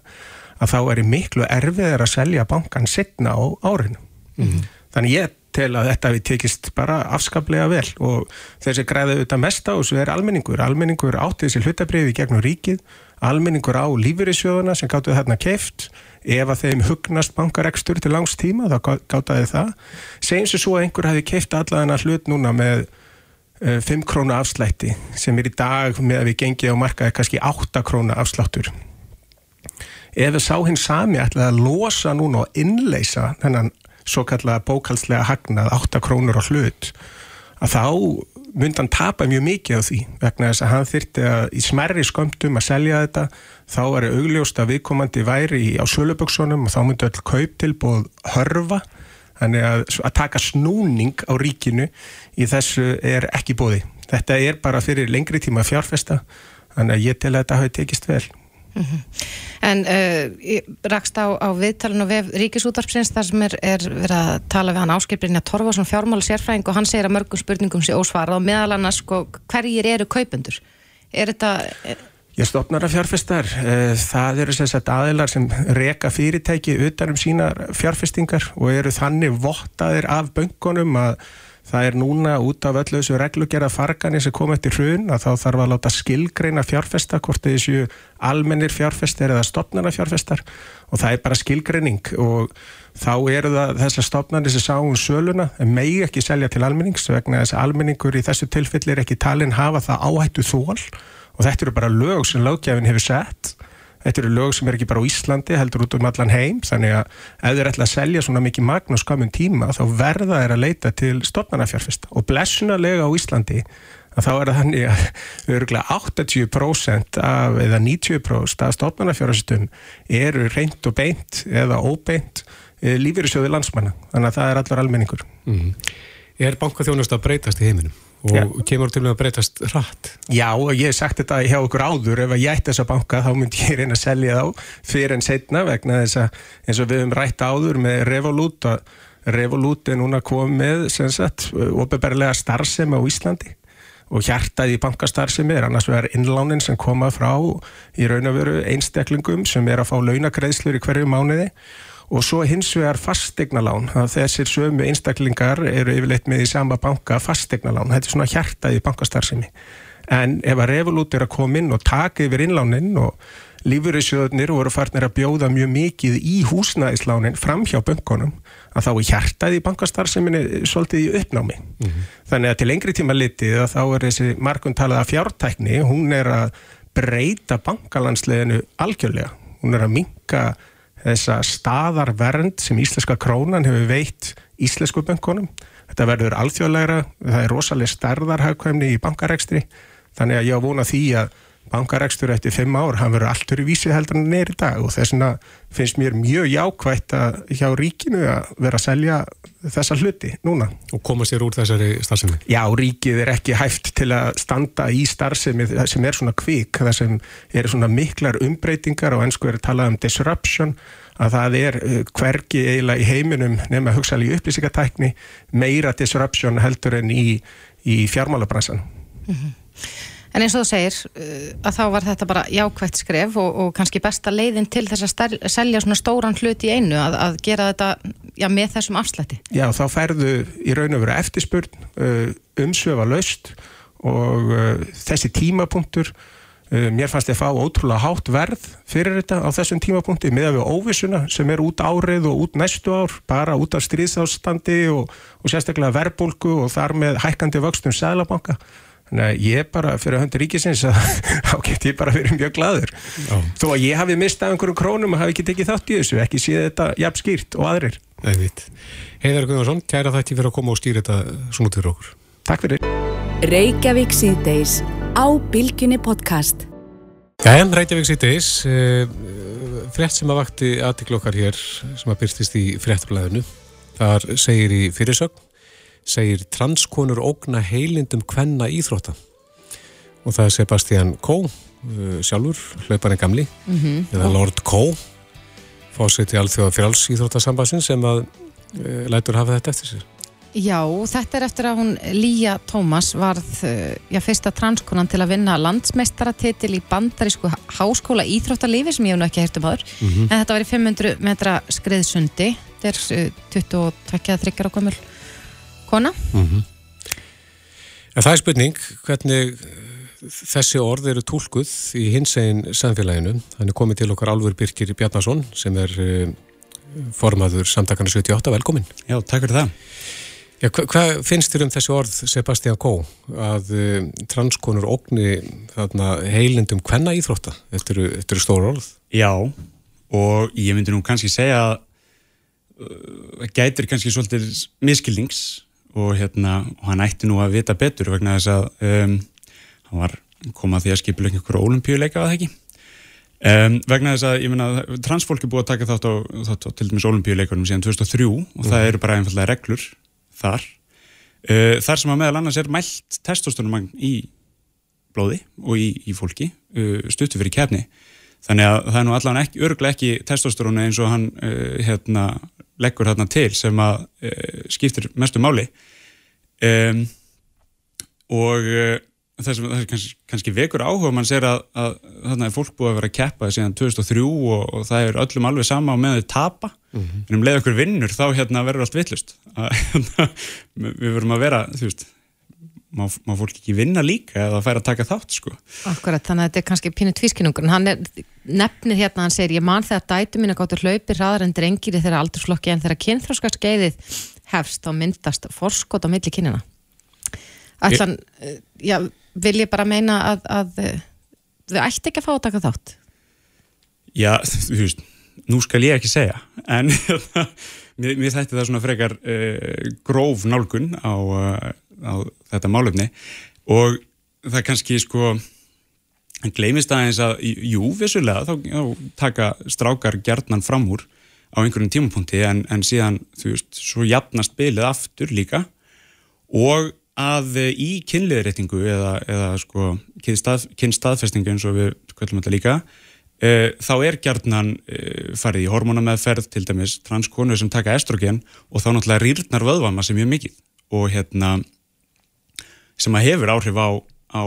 að þá er miklu erfiðar að selja bankan setna á árinu. Mm -hmm. Þannig ég tel að þetta við tekist bara afskaplega vel og þessi græði auðvitað mest á þessu er almenningur. Almenningur átti þessi hlutabriði gegnum ríkið, almenningur á lífyrirsjóðuna sem gáttu þarna keft, ef að þeim hugnast bankarekstur til langs tíma þá gátaði það. Segjum sem svo að einhver hefði keft allavega hlut núna með 5 eh, krónu afslætti sem er í dag með að við gengið á markaði kannski 8 krónu afsláttur ef við sá hins sami ætlaði að losa núna og innleisa þennan svo kallega bókalslega hagnað 8 krónur á hlut að þá myndi hann tapa mjög mikið á því vegna þess að hann þyrti að í smerri skömmtum að selja þetta þá er augljóst að viðkomandi væri á söluböksunum og þá myndi öll kauptilbúð hörfa. Þannig að, að taka snúning á ríkinu í þessu er ekki bóði þetta er bara fyrir lengri tíma fjárfesta þannig að ég tel að þetta hafi tekist vel Mm -hmm. En uh, rakst á, á viðtalun og vef Ríkisútarpsins þar sem er, er verið að tala við hann áskiprinja Torfarsson fjármála sérfræðing og hann segir að mörgum spurningum sé ósvarað og meðal annars sko, hverjir eru kaupendur? Er þetta... Er... Ég stopnar að fjárfestar. Uh, það eru sérstaklega aðilar sem reka fyrirtæki utan um sína fjárfestingar og eru þannig vottaðir af böngunum að Það er núna út af öllu þessu reglugjara fargani sem kom eftir hrun að þá þarf að láta skilgreina fjárfesta hvort þessu almennir fjárfestar eða stopnarna fjárfestar og það er bara skilgreining og þá eru það þessar stopnarnir sem sáum söluna en megi ekki selja til almennings vegna þess að almenningur í þessu tilfelli er ekki talin hafa það áhættu þól og þetta eru bara lög sem lögjafin hefur sett Þetta eru lög sem er ekki bara á Íslandi, heldur út um allan heim, þannig að ef þeir ætla að selja svona mikið magn og skamun tíma þá verða þeir að leita til stofnarnafjárfesta og blessunarlega á Íslandi að þá er það þannig að örgulega 80% af, eða 90% af stofnarnafjárfestum eru reynd og beint eða óbeint eh, lífyrirsjóði landsmanna, þannig að það er allar almenningur. Mm. Er bankaþjónust að breytast í heiminum? Og Já. kemur til að breytast rætt Já, og ég hef sagt þetta hjá okkur áður ef ég ætti þessa banka þá myndi ég reyna að selja þá fyrir en setna vegna þess að eins og við höfum rætt áður með Revolut að Revolut er núna komið sem sagt, ofinberlega starfsemi á Íslandi. Og hjartaði í bankastarfsemi er annars vegar innlánin sem koma frá í raun og veru einstaklingum sem er að fá launagreðslur í hverju mánuði og svo hins vegar fastegnalán þessir sömu einstaklingar eru yfirleitt með í sama banka fastegnalán þetta er svona hjartaði í bankastarfsemi en ef að Revolut er að koma inn og taka yfir innlánin og lífurissjóðunir voru farnir að bjóða mjög mikið í húsnæðislánin fram hjá böngunum að þá er hjartaði í bankastarfseminni svolítið í uppnámi. Mm -hmm. Þannig að til lengri tíma litið að þá er þessi markun talað af fjártækni, hún er að breyta bankalandsleginu algjörlega. Hún er að minka þessa staðarvernd sem íslenska krónan hefur veitt íslensku böngunum. Þetta verður alþjóðlegra, það er rosalega starðarhagkvæmni í bankarekstri, þannig að ég á vona því að bankarekstur eftir fimm ár, hann verður alltur í vísi heldur en neyri dag og þess vegna finnst mér mjög jákvægt að hjá ríkinu að vera að selja þessa hluti núna. Og koma sér úr þessari starfsemi? Já, ríkið er ekki hæft til að standa í starfsemi sem er svona kvík, það sem er svona miklar umbreytingar og ennsku er að tala um disruption, að það er uh, hvergi eiginlega í heiminum nema hugsaðlega í upplýsingatækni meira disruption heldur en í, í fjármálabransan. Mm -hmm. En eins og þú segir uh, að þá var þetta bara jákvægt skref og, og kannski besta leiðin til þess að selja svona stóran hlut í einu að, að gera þetta já, með þessum afslætti. Já, þá ferðu í raun og veru eftirspurn, uh, umsöfa laust og uh, þessi tímapunktur, mér fannst ég að fá ótrúlega hátt verð fyrir þetta á þessum tímapunkti með við óvissuna sem er út árið og út næstu ár, bara út af stríðsástandi og, og sérstaklega verbulgu og þar með hækkandi vöxtum sælabanka. Að ég bara, fyrir að hönda ríkisins, þá get ég bara verið mjög gladur. Já. Þó að ég hafi mistað einhverjum krónum og hafi ekki tekið þátt í þessu, ekki séð þetta jafn skýrt og aðrir. Nei. Heiðar Gunnarsson, kæra þætti fyrir að koma og stýra þetta svona til okkur. Takk fyrir. Reykjavík síðdeis á Bilginni podcast. Já, en Reykjavík síðdeis, eh, frett sem að vakti aðtiklokkar hér, sem að byrstist í frettblæðinu, þar segir í fyrirsögn segir transkonur ógna heilindum kvenna íþrótta. Og það er Sebastian Kó uh, sjálfur, hlauparinn gamli mm -hmm. eða Lord Kó fósitt í alþjóða fjáls íþróttasambasin sem að uh, lætur hafa þetta eftir sér. Já, þetta er eftir að hún Líja Tómas varð uh, já, fyrsta transkonan til að vinna landsmeistaratitil í bandarísku háskóla íþróttalífi sem ég hef nú ekki hert um aður mm -hmm. en þetta var í 500 metra skriðsundi. Þetta er 22-23 ákvæmul kona mm -hmm. En það er spurning hvernig eh, þessi orð eru tólkuð í hins einn samfélaginu. Þannig komið til okkar Álfur Birkir Bjarnason sem er uh, formaður samtakana 78. Velkomin. Já, takk fyrir það. Já, hva, hvað finnst þér um þessi orð Sebastian Kó að uh, transkonur ógni þarna, heilindum hvenna íþrótta? Þetta eru, þetta eru stóru orð. Já, og ég myndi nú kannski segja að uh, gætir kannski svolítið miskildings og hérna, og hann ætti nú að vita betur vegna þess að um, hann var komað því að skipilegna ykkur ólimpíuleika að það ekki um, vegna þess að, ég menna, transfólk er búið að taka þátt á, þátt á til dæmis ólimpíuleikunum síðan 2003 og mm. það mhm. eru bara einfallega reglur þar uh, þar sem að meðal annars er mælt testosterumagn í blóði og í, í fólki uh, stuttu fyrir kefni þannig að það er nú allavega ekki, örglega ekki testosteronu eins og hann uh, hérna leggur þarna til sem að uh, skiptir mestu máli. Um, og uh, það sem það kannski, kannski vekur áhuga mann sér að, að þarna er fólk búið að vera að keppa síðan 2003 og, og það er öllum alveg sama á meðan þau tapa. Mm -hmm. en um leið okkur vinnur þá hérna verður allt vittlust við verum að vera þú veist má, má fólk ekki vinna líka eða færa að taka þátt sko. Akkurat, þannig að þetta er kannski pínu tvískinungur hann er, nefnir hérna, hann segir ég man þegar dætu mín að gáttu hlaupi hraðar en drengir þegar aldursflokki en þegar kynþróskast skeiðið hefst þá myndast forskot á milli kynina Ætlan, ég... já, vil ég bara meina að, að þau ætti ekki að fá að taka þátt? Já, þú veist nú skal ég ekki segja en mér, mér þætti það svona frekar uh, gróf nálgun á uh, á þetta málefni. Og það kannski sko hann gleymist aðeins að, jú, vissulega þá, þá taka strákar gerðnan fram úr á einhverjum tímapunkti en, en síðan, þú veist, svo jafnast bylið aftur líka. Og að í kynliðréttingu eða, eða sko kynstaðfestingu eins og við kvöllum þetta líka uh, þá er gjarnan uh, farið í hormonameðferð til dæmis transkonu sem taka estrogen og þá náttúrulega rýrnar vöðvama sem mjög mikið. Og hérna sem að hefur áhrif á, á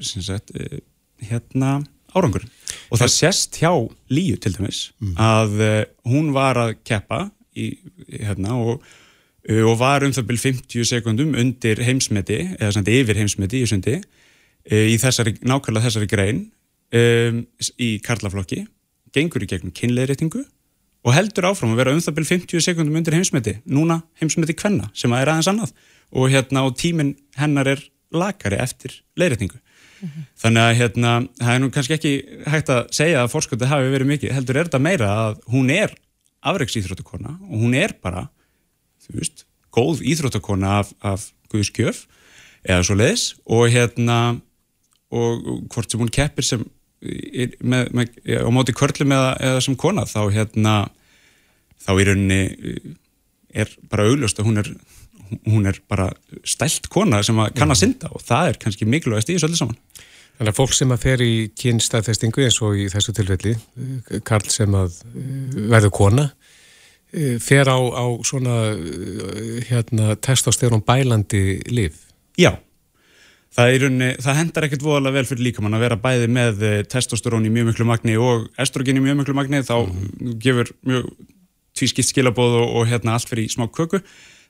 sem sagt, uh, hérna árangur. Og það sést hjá Líu til dæmis að uh, hún var að keppa í, hérna og og var um það byrjum 50 sekundum undir heimsmeti, eða samt yfir heimsmeti í sundi, í þessari, nákvæmlega þessari grein um, í karlaflokki, gengur í gegnum kynleiritingu og heldur áfram að vera um það byrjum 50 sekundum undir heimsmeti, núna heimsmeti kvenna sem að er aðeins annað og, hérna, og tíminn hennar er lakari eftir leiritingu. Þannig að hérna, það er nú kannski ekki hægt að segja að fórsköldu hafi verið mikið, heldur er þetta meira að hún er afreiksýþróttakona og hún er bara þú veist, góð íþróttakona af, af Guðskjöf eða svo leiðis og hérna og hvort sem hún keppir sem með, með, á móti körlum eða, eða sem kona þá hérna þá í rauninni eh, er bara augljóst að hún er hún er bara stælt kona sem að kann að synda og það er kannski mikilvægast í þessu öllu saman. Þannig að fólk sem að fer í kynstaðfestingu eins og í þessu tilfelli, Karl sem að eh, verður kona, eh, fer á, á svona eh, hérna, testosterón bælandi liv. Já, það, unni, það hendar ekkert voðalega vel fyrir líkamann að vera bæði með testosterón í mjög miklu magni og estrogen í mjög miklu magni. Þá gefur mjög tvískipt skilabóð og, og hérna allt fyrir í smá köku.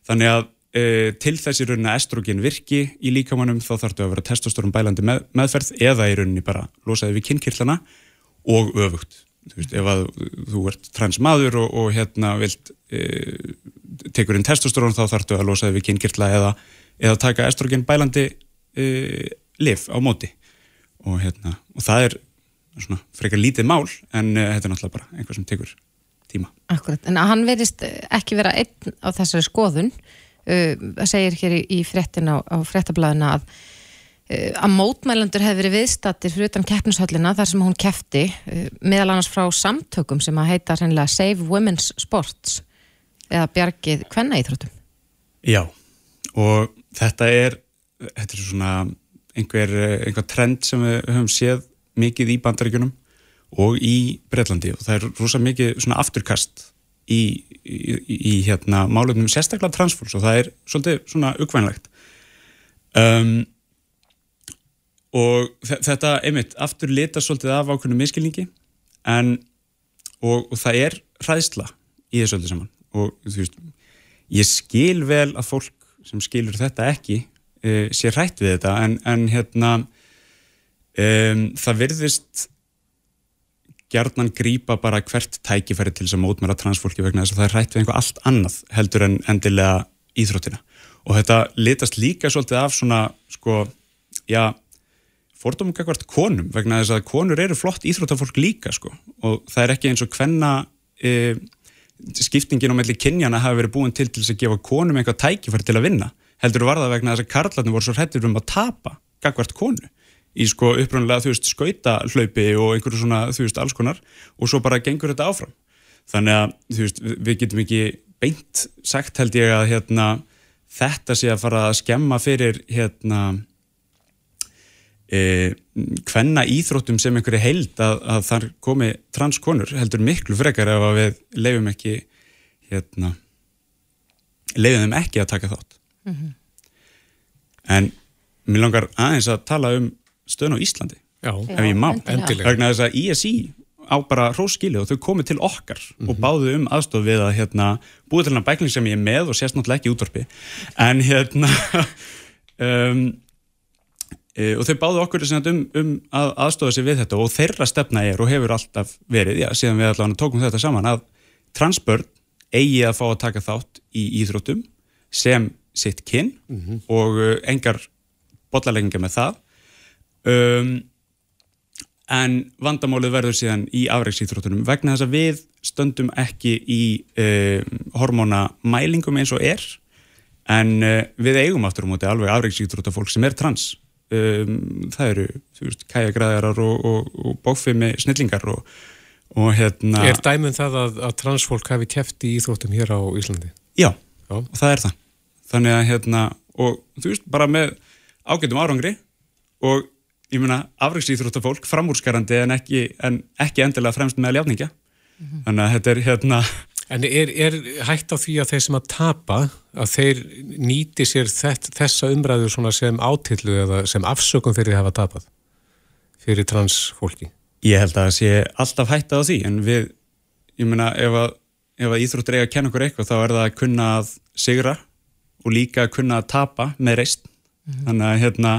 Þannig að e, til þessi rauninni að estrogen virki í líkamannum þá þarf þetta að vera testosterón bælandi með, meðferð eða í rauninni bara losaði við kynnkirtlana og öfugt. Þú veist, ef að þú ert transmaður og, og hérna vilt e, tekur inn testosterón þá þarftu að losaði við kynnkirtla eða, eða taka estrogen bælandi e, lif á móti. Og hérna, og það er svona frekar lítið mál en e, þetta er náttúrulega bara einhvað sem tekur tíma. Akkurat, en hann verist ekki vera einn á þessari skoðun það segir hér í, fréttin á, á fréttablaðina að uh, að mótmælandur hefði verið viðstattir fyrir utan keppnishöllina þar sem hún kefti uh, meðal annars frá samtökum sem að heita Save Women's Sports eða bjargið hvenna íþróttum Já, og þetta er þetta er svona einhver, einhver trend sem við höfum séð mikið í bandaríkunum og í Breitlandi og það er rosa mikið svona afturkast í, í, í hérna málefnum sérstaklega transfólks og það er svolítið svona uggvænlegt um, og þetta einmitt aftur leta svolítið af ákveðinu miskilningi en og, og það er hræðsla í þessu öllu saman. Og þú veist ég skil vel að fólk sem skilur þetta ekki uh, sé hrætt við þetta en, en hérna um, það virðist gerðnan grýpa bara hvert tækifæri til þess að mótmæra transfólki vegna þess að það er hrætt við einhver allt annað heldur en endilega íþróttina. Og þetta litast líka svolítið af svona sko, já fordómum kakvart konum vegna þess að konur eru flott íþróttafólk líka sko. Og það er ekki eins og hvenna e, skiptingin á melli kynjana hafi verið búin til til þess að gefa konum einhver tækifæri til að vinna heldur var það vegna þess að karlarnir voru svo hrættir um að tapa kakvart konu í sko uppröndilega, þú veist, skauta hlaupi og einhverju svona, þú veist, alls konar og svo bara gengur þetta áfram þannig að, þú veist, við getum ekki beint sagt held ég að hérna, þetta sé að fara að skemma fyrir hérna e, hvenna íþróttum sem einhverju heild að, að þar komi transkonur heldur miklu frekar ef að við leifum ekki hérna leifum þeim ekki að taka þátt mm -hmm. en mér langar aðeins að tala um stöðun á Íslandi Já, ef ég má, endilega. vegna þess að ISI á bara hróskili og þau komið til okkar og báðu um aðstof við að hérna, búið til hana bækling sem ég er með og sést náttúrulega ekki útvarpi. En hérna um, e, og þau báðu okkur um, um að aðstofa sig við þetta og þeirra stefna er og hefur alltaf verið, já, síðan við allavega tókum þetta saman að transbörn eigi að fá að taka þátt í íþróttum sem sitt kinn og uh, engar bollalegginga með það um, en vandamálið verður síðan í afreiksýþróttunum vegna þess að við stöndum ekki í um, hormónamælingum eins og er en uh, við eigum aftur á móti alveg afreiksýþróttafólk sem er trans um, það eru, þú veist, kæjagræðarar og, og, og bókfimi snillingar og, og hérna Er dæmum það að, að transfólk hafi keft í íþróttum hér á Íslandi? Já, Já. og það er það þannig að hérna, og þú veist, bara með ágætum árangri og ég meina, afræksýþróttafólk, framúrskarandi en ekki, en ekki endilega fremst með ljafningja. Þannig að þetta er hérna, En er, er hægt á því að þeir sem að tapa, að þeir nýti sér þett, þessa umræðu sem átillu eða sem afsökum fyrir að hafa tapað fyrir transfólki? ég held að það sé alltaf hætta á því, en við, ég meina, ef að, ef að íþróttur eiga að kenna okkur eitthvað, þá er það að kunna að sigra og líka að kunna að tapa með reist. Þannig að hérna,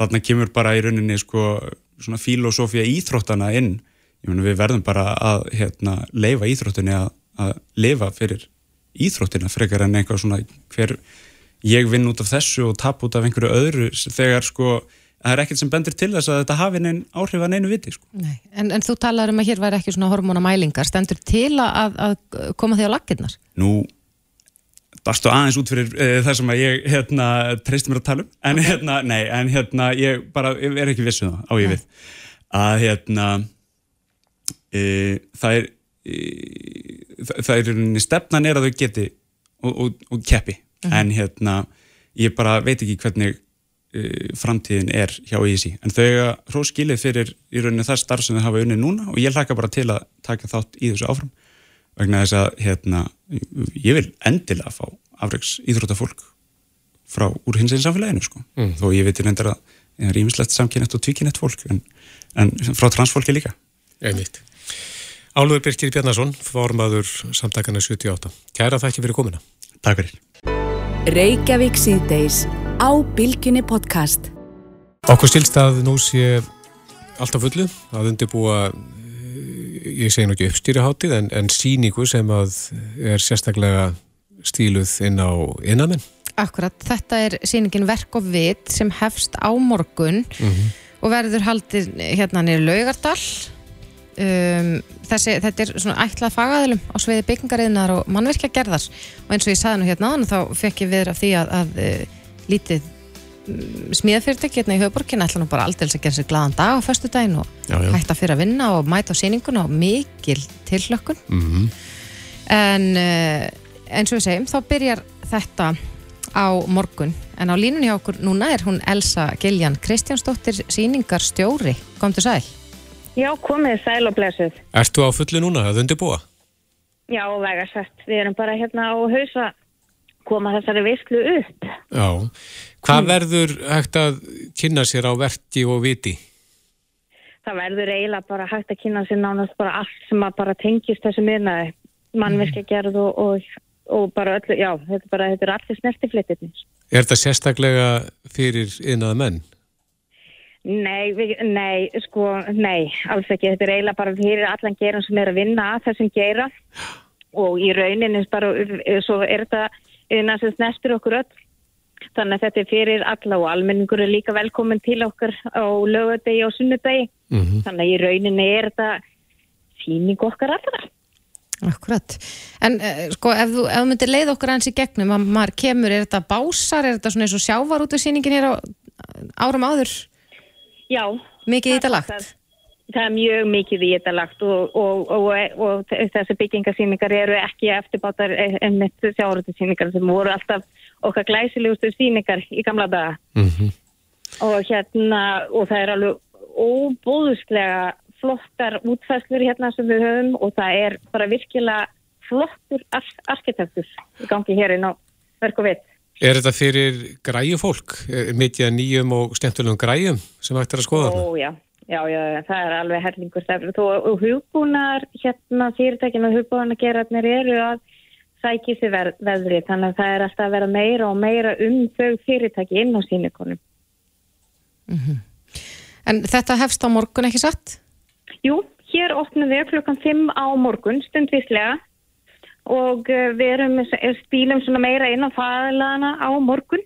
þarna kemur bara í rauninni sko, svona filosófía íþróttana inn. Ég meina, við verðum bara að hérna, leifa íþróttinni að, að lifa fyrir íþróttina frekar en eitthvað svona hver ég vinn út af þessu og tap út af einhverju öðru þegar sko það er ekkert sem bendur til þess að þetta hafi neinn áhrif að neinu viti sko. Nei. En, en þú talar um að hér væri ekki svona hormónamælingar, stendur til að, að koma því á laggirnar? Nú darstu aðeins út fyrir uh, það sem að ég hérna, treysti mér að tala um? En hérna, nei, en hérna ég bara ég er ekki vissu það á ég við. Að hérna uh, það er uh, það, er rauninni stefnan er að þau geti og, og, og keppi. En hérna ég bara veit ekki hvernig uh, framtíðin er hjá ISI en þau hróskilið fyrir í rauninni það starf sem þau hafa unnið núna og ég hlaka bara til að taka þátt í þessu áfram vegna þess að hérna, ég vil endilega fá afreiks íþróttafólk frá úr hins einn samfélaginu sko. Mm. þó ég veitir endur að það er ímislegt samkynett og tvíkynett fólk en, en frá transfólki líka Einmitt. Álfur Birkir Bjarnason, formaður samtakana 78. Kæra þakki fyrir komina. Takk fyrir Reykjavík síðdeis á Bilginni podcast. Okkur stilst að nú sé alltaf fullu að undirbúa ég segi nú ekki uppstýriháttið en, en síningu sem að er sérstaklega stíluð inn á innamenn. Akkurat, þetta er sýningin Verk og Vit sem hefst á morgun og verður haldið hérna nýri Laugardal. Um, þessi, þetta er svona ætlað fagaðilum á sviði byggingariðnar og mannverkja gerðar og eins og ég saði nú hérna áðan þá fekk ég viður af því að, að uh, lítið um, smíðafyrirtæki hérna í höfuborgin ætla nú bara aldrei að gera sér glaðan dag á föstudaginn og Já, já. hætta fyrir að vinna og mæta á sýninguna og mikil tilhlökkun Mm en uh, eins og við segjum þá byrjar þetta á morgun en á línunni hjá okkur núna er hún Elsa Giljan Kristjánsdóttir síningar stjóri, komdu sæl Já, komið sæl og blessuð. Ertu á fullu núna að undirbúa? Já, vegarsett. Við erum bara hérna á hausa koma þessari veislu upp. Já. Hvað verður hægt að kynna sér á verki og viti? Það verður eiginlega bara hægt að kynna sér nánast bara allt sem að bara tengist þessu miðnaði. Mannverkja gerð og, og, og bara öllu, já, þetta er bara, þetta er allir snertiflitirnir. Er þetta sérstaklega fyrir innað menn? Nei, við, nei, sko, nei, alls ekki. Þetta er eiginlega bara fyrir allan geran sem er að vinna að þessum gera og í rauninni bara, svo er þetta innan sem snertir okkur öll. Þannig að þetta er fyrir alla og almenningur er líka velkomin til okkar á lögadegi og sunnudegi. Mm Þannig að í rauninni er þetta síning okkar allra. Akkurat, en uh, sko ef þú, ef þú myndir leið okkur aðeins í gegnum að maður kemur, er þetta básar, er þetta svona eins og sjávar út af sýningin hér á árum áður, Já. mikið í þetta það- lagt? Það, það er mjög mikið í þetta lagt og, og, og, og, þessi byggingasýningar eru ekki eftirbátar en með sjávarútisýningar sem voru alltaf okkar glæsilegustu sýningar í gamla daga. -hmm. og hérna og það er alveg óbóðuslega flottar útfæslur hérna sem við höfum og það er bara virkilega flottur ar arkitektur í gangi hér inn á verk og vitt. Er þetta fyrir græju fólk? Er mikið að nýjum og skemmtulegum græjum sem hægt er að skoða? Ó, já. Já, já, það er alveg herlingur stefnir. Þú, og hugbúnar, hérna, fyrirtækinu og hugbúnargerarnir eru að sækja sér ver, veðri, þannig að það er alltaf að vera meira og meira um þau fyrirtæki inn á sínikonum. En þetta hefst á morgun ekki satt? Jú, hér opnum við klukkan 5 á morgun, stundvíslega. Og uh, við erum spílum svona meira inn á fæðalana á morgun.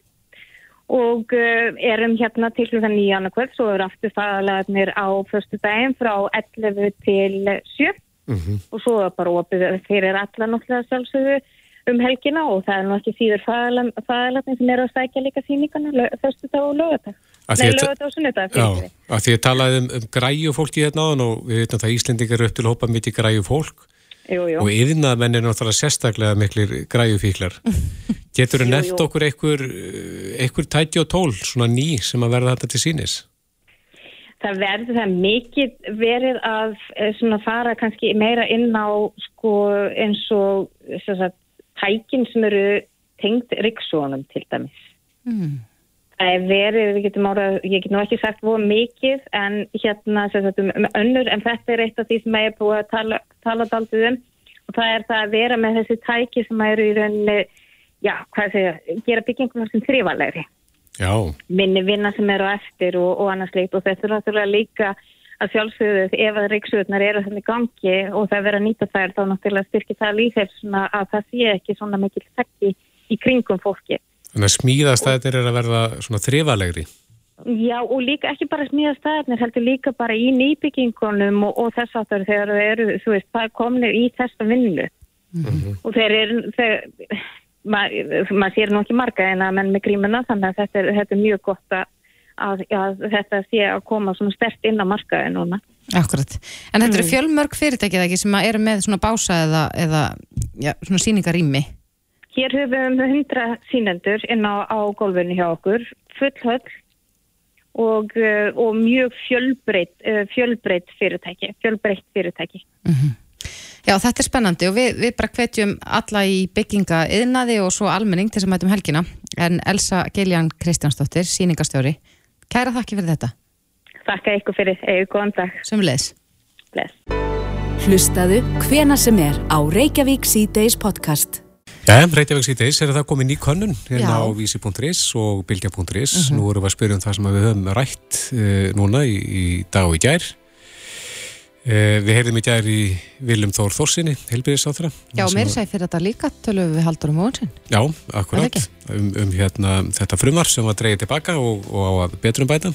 Og uh, erum hérna til klukkan 9 annarkvöld, svo eru aftur fæðalagarnir á förstu daginn frá 11 til 7 Mhm. og svo er bara opið fyrir alla náttúrulega sjálfsögðu um helgina og það er nú ekki síður fæðalarnir sem eru að stækja líka sýningana förstu dag og því Nei, lögadag og sunnudag. Já, að því að talaði um, um græju fólki hérna áðan og við veitum að Íslendingar eru upp til að hópa mikið græju fólk Jú, jú. og yðnaðmenn er náttúrulega sérstaklega miklir græju fíklar. Getur þú nefnt okkur einhver, einhver tæti og tól, svona ný sem að verða þetta til sínis? Það verður það mikið verið að eh, svona fara kannski meira inn á sko eins og sagt, tækin sem eru tengd rikssónum til dæmis. Mm. Það er verið, við getum árað, ég get nú ekki sagt voru mikið en hérna sagt um, um önnur en þetta er eitt af því sem ég er búið að tala, tala daldið um og það er það að vera með þessi tæki sem eru í rauninni, já, hvað segja, gera byggingum sem þrývalegri Já, minni vinna sem eru eftir og, og annars leikt og þetta er náttúrulega líka að sjálfsögðu ef að ríksuðunar eru þannig gangi og það verður að nýta þær þá náttúrulega styrkir það lífheilsuna að það sé ekki svona mikil þekki í kringum fólki. þannig að smíðastæðir er að verða svona þrifalegri. Já og líka ekki bara smíða staðarnir heldur líka bara í nýbyggingunum og, og þess þegar þau eru, þú veist, það komnir í þessa vinnu og þeir eru, þeir, maður ma sér nú ekki marga en að menn með grímuna þannig að þetta er, þetta er mjög gott að, að, að þetta sé að koma svona stert inn á markaði núna. Akkurat. En þetta eru fjölmörg fyrirtækið ekki sem eru með svona bása eða, eða já, svona síningarými. Hér höfum við 100 sínendur inn á, á gólfinu hjá okkur, full höll og, uh, og mjög fjölbreytt, uh, fjölbreytt fyrirtæki, fjölbreytt fyrirtæki. Já, þetta er spennandi og við, við bara hvetjum alla í bygginga yðnaði og svo almenning til sem mætum helgina. En Elsa Geljan Kristjánsdóttir, síningastjóri, kæra þakki fyrir þetta. Þakka ykkur fyrir, eða góðan dag. Sumulegis. Bless. Hlustaðu hvena sem er á Reykjavík C-Days podcast. Já, Reykjavík síðdeis er það komið ný könnun hérna Já. á vísi.is og bylgja.is. Nú erum við að spyrja um það sem við höfum rætt uh, núna í, í dag og í gær. Uh, við heyrðum í gær í Viljum Þór Þórsinni, helbyrðisáþra. Já, mér segi fyrir þetta líka tölum við haldur um móðunsinn. Já, ekki? Um, um hérna, þetta frumvar sem var dreigið tilbaka og, og á að betrum bæta.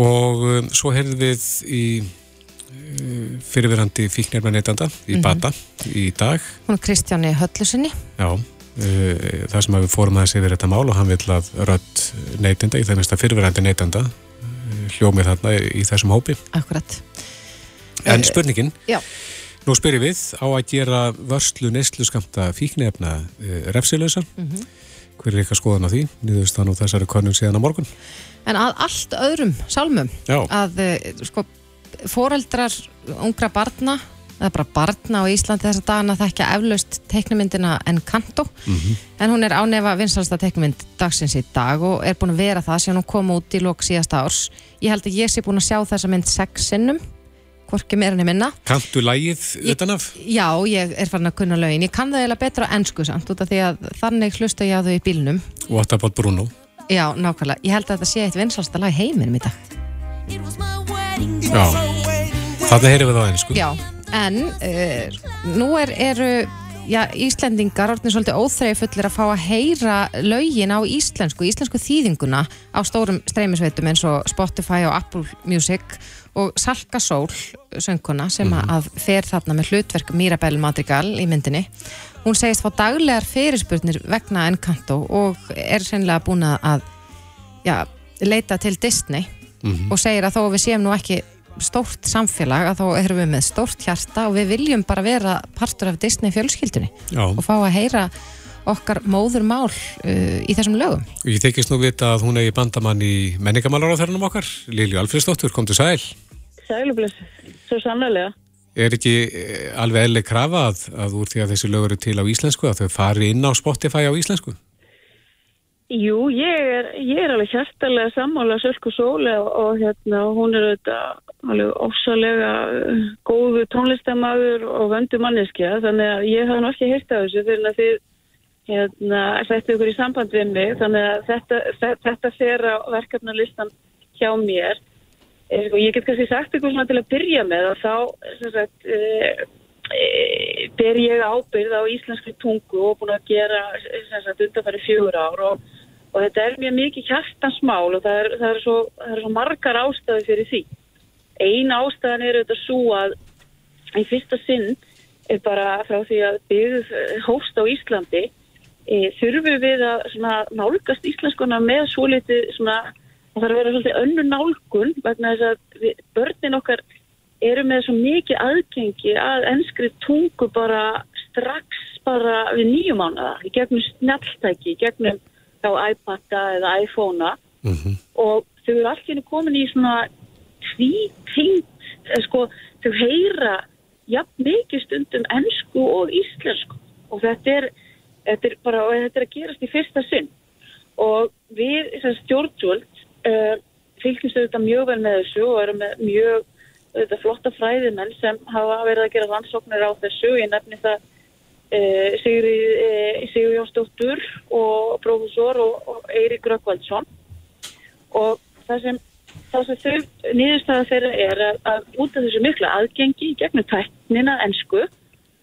Og um, svo heyrðum við í uh, fyrirverandi fíknirma neytanda í Mhm. Bata í dag. Hún er Kristjáni Höllusinni. Já, uh, það sem við fórum aðeins yfir þetta mál og hann vil að rödd neytenda, í það minnst að fyrirverandi neytenda uh, hljómið þarna í, þessum hópi. Akkurat. En spurningin, Já. nú spyrir við á að gera vörslu neyslu skamta fíknefna uh, refsilösa. Mhm. Hver er ykkar skoðan á því? Nýðust það nú þessari konun síðan á morgun? En að allt öðrum sálmum Já. að eh, sko, foreldrar ungra barna eða bara barna á Íslandi þessa dagana þekkja eflaust teiknumyndina Encanto en hún er ánefa vinsalsta teiknumynd dagsins í dag og er búin að vera það sem hún kom út í lok síðasta árs ég held að ég sé búin að sjá þessa mynd sex sinnum hvorki meira enn minna Kantu lægið utan af? Já, ég er farin að kunna lögin ég kann það eiginlega betra ennsku samt út af því að þannig hlusta ég á þau í bílnum What about Bruno? Já, nákvæmlega, ég held að þetta sé eitt vinsalsta lag heiminum í dag Já. Þarna heyrum við það eins, sko. Já, en uh, nú er, eru já, Íslendingar orðin svolítið óþreif fullir að fá að heyra lögin á íslensku, íslensku þýðinguna á stórum streymisveitum eins og Spotify og Apple Music og Salka Sól, sönguna sem að fer þarna með hlutverk Mirabelle Madrigal í myndinni hún segist fá daglegar fyrirspurnir vegna Encanto og er sennilega búin að já, leita til Disney og segir að þó við séum nú ekki stórt samfélag að þá erum við með stórt hjarta og við viljum bara vera partur af Disney fjölskyldunni Já. og fá að heyra okkar móður mál uh, í þessum lögum. Ég tekist nú vita að hún eigi bandamann í menningamálar á þærnum okkar. Lilju Alfredsdóttur, kom til sæl. Sælubless, svo sannlega. Er ekki eh, alveg eðli krafa að, að úr því að þessi lög eru til á íslensku, að þau fari inn á Spotify á íslensku? Jú, ég er, ég er alveg hjartalega sammála Sölku Sóli og, og hérna, hún er auðvitað alveg ofsalega uh, góðu tónlistamæður og vöndu manneskja, þannig að ég hafði náttúrulega hýrt af þessu fyrir að þið hérna, settu ykkur í samband við mig, þannig að þetta, þetta, fer á verkefnalistan hjá mér. Eh, sko, ég get kannski sagt ykkur svona til að byrja með og þá sagt, e, e, ber ég ábyrð á íslenskri tungu og búin að gera undanfæri fjögur ár og, og þetta er mjög mikið hjartansmál og það er, það er, svo, það er svo margar ástæði fyrir því. Ein ástæðan er auðvitað svo að í fyrsta sinn er bara frá því að byggð hófst á Íslandi e, þurfum við að svona, nálgast íslenskuna með svo litið það þarf að vera svolítið önnu nálgun vegna þess að við, börnin okkar eru með svo mikið aðgengi að enskri tungu bara strax bara við nýjum ánada í gegnum snjalltæki, í gegnum á iPad-a eða iPhone-a. Og þau eru allir komin í svona tvítengt, eh, sko, þau heyra jafn mikið stundum ennsku og íslensku. Og þetta er, þetta er bara, þetta er að gerast í fyrsta sinn og við, stjórnvöld, uh, fylgjumst auðvitað mjög vel með þessu og erum með mjög auðvitað flotta fræðimenn sem hafa verið að gera rannsóknir á þessu. Ég nefni það uh, Sigri, uh, Sigur Jónsdóttur og profesor og, og Eirik Rökkvaldsson og það sem, það sem þau nýðustæða þeirra er að, að út af þessu mikla aðgengi gegnum tæknina ennsku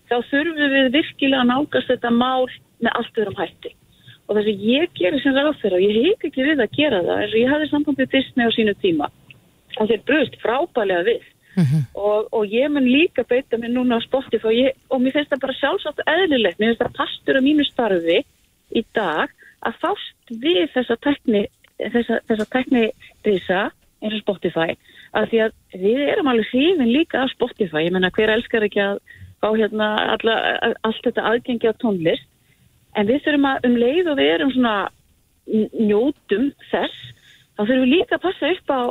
þá þurfum við virkilega að nálgast þetta mál með allt öðrum hætti. Og það sem ég gerir sem ráð þeirra og ég heik ekki við að gera það eins og ég hafði sambandið Disney á sínu tíma og þeir bröðst frábælega við. Og, og ég mun líka beita mig núna á Spotify og, ég, og mér finnst það bara sjálfsagt eðlilegt, mér finnst það pastur á mínu starfi í dag að fást við þessa tekni þessa, þessa tekni risa eins og Spotify, að því að við erum alveg hrifin líka af Spotify. Ég menna hver elskar ekki að fá hérna alla, allt þetta aðgengi á tónlist en við þurfum að um leið og við erum svona njótum þess þá þurfum við líka að passa upp á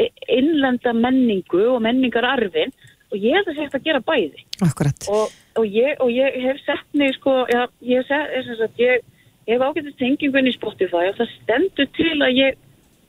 i- innlenda menningu og menningararfin og ég að sé hægt að gera bæði. Og, og, ég, og ég hef sett mig sko, já, ég, hef ég hef ágættið tengingun í Spotify og það stendur til að ég,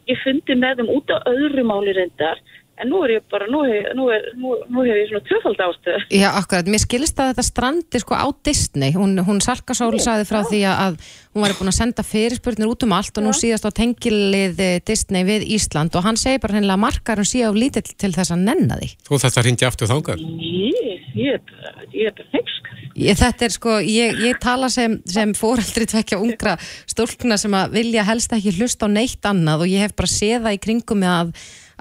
ég fundi með þeim út á öðru máli reyndar en nú er ég bara, nú hef, nú er, nú, nú hef ég svona tvöfald ástöð Já, akkurat, mér skilist að þetta strandi sko á Disney, hún, hún Sarkasól sagði frá því að, að hún var búin að senda fyrirspurnir út um allt og nú síðast á tengilið eh, Disney við Ísland. Og hann segi bara hennilega að markarum sé á lítill til þess að nenna því. Þú þetta ringi aftur þangað. Ég, ég er bara, ég er bara heimskar Ég, þetta er sko, ég, ég tala sem, sem fóreldri tvekja ungra stúlkna sem að vilja helst ekki hlusta á neitt annað. Og ég hef bara séð það í kringum með að,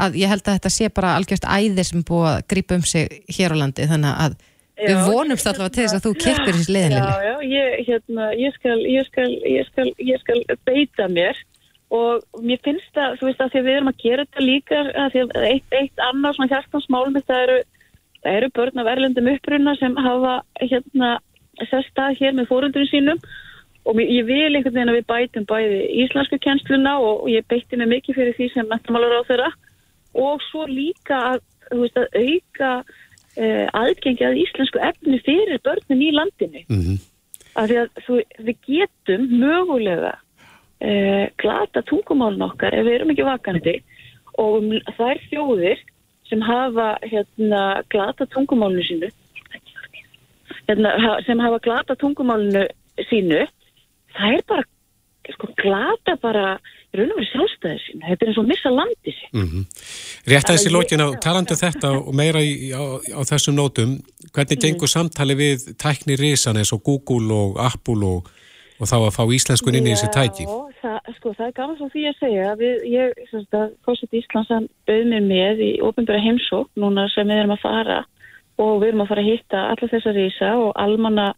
að ég held að þetta sé bara algjörst æði sem búið að grípa um sig hér á landi þannig að við Já, vonumst allavega til þess að þú kippir þessi liðinlega. Já, já, ég, hérna, ég, skal, ég, skal, ég, skal, ég skal beita mér og mér finnst það, þú veist að því að við erum að gera þetta líka að því að eitt, eitt annars svona hjartansmálum það eru, það eru börn af erlendum uppruna sem hafa hérna sest að hér með fórundurinn sínum og ég vil einhvern veginn að við bætum bæði íslensku kennsluna og, ég beitti mig mikið fyrir því sem mentamálar á þeirra og svo líka að, veist, að auka uh, aðgengi að íslensku efni fyrir börnin í landinu Mm -hmm. af því að þú, við getum mögulega uh, glata tungumálun okkar ef við erum ekki vakandi og um, þær þjóðir sem hafa hérna, glata tungumálunu sínu hérna, sem hafa glata tungumálunu sínu það er bara sko, glata bara raun og verið sjálfstæðið sínu þetta er eins og að missa landi sín Mm Rétt í Þannig að lokin á ég- talandi um þetta og meira í, á, á þessum nótum, hvernig Mhm. gengur samtali við tækni risan eins og Google og Apple og, og þá að fá íslenskun inn í þessi tæki? Já, það, sko, það er gaman svo því að segja að við, ég, sem sagt að Fósitt Íslands hann bauð mér með í ofinbæra heimsókn núna sem við erum að fara og við erum að fara að hitta alla þessa rísa og almanna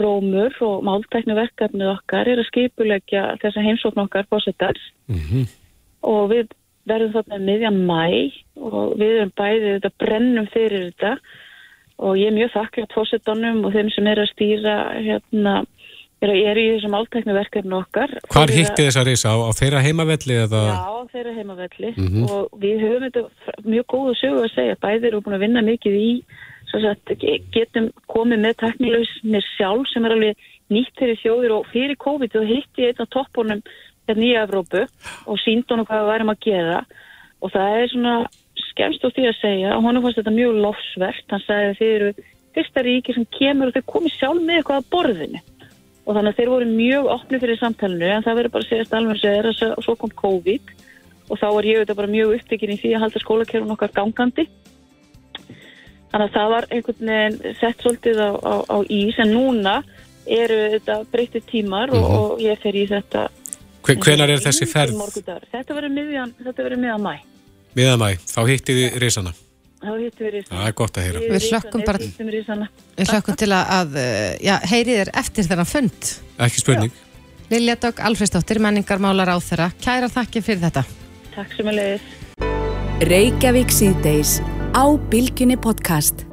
rómur og máltækni verkefnið okkar er að skipulegja þessa heimsókn okkar Fósittars Mm og við verðum þarna um miðjan mæ og við erum bæði þetta brennum fyrir þetta og ég er mjög þakklátt fósettanum og þeim sem er að stýra hérna, er, í þessum áltækni verkefni okkar. Hvar hitti þessa risa? Á, á þeirra heimavelli eða? Já, þeirra heimavelli Mhm. og við höfum þetta mjög góðu sögu að segja. Bæði eru búin að vinna mikið í sagt, ge- getum komið með teknilausnir sjálf sem er alveg nýtt fyrir þjóðir og fyrir COVID og hitti ég einn á toppunum hérna í Evrópu og síndi honum hvað við værum að gera. Og það er svona skemmst á því að segja og honum fannst þetta mjög lofsvert. Hann sagði þið eru fyrsta ríki sem kemur og þeir komið sjálf með eitthvað að borðinu. Og þannig að þeir voru mjög opni fyrir samtalenu en það verður bara að segja að segja að svo kom COVID. Og þá var ég auðvitað bara mjög upptekinn í því að halda skólakerfun okkar gangandi þannig að það var einhvern veginn sett svolítið á, á, á ís en núna eru þetta breytið tímar og, og ég fer í þetta Hve- Hvenær er þessi ferð? Þetta verður miðjan, þetta verður miðjan mæ Miðan mæ, þá hitti þið risana. þá hittum við Það er gott að heyra. Við hlökkum bara-. Við hlökkum til að, eh, já, heyrið er eftir þennan fund. Ekki spurning. Lilja Dögg Alfredsdóttir, menningarmálar á þeirra. Kæra þakki fyrir þetta. Takk sem að leiðis Reykjavík síðdeis á Bilginni podcast.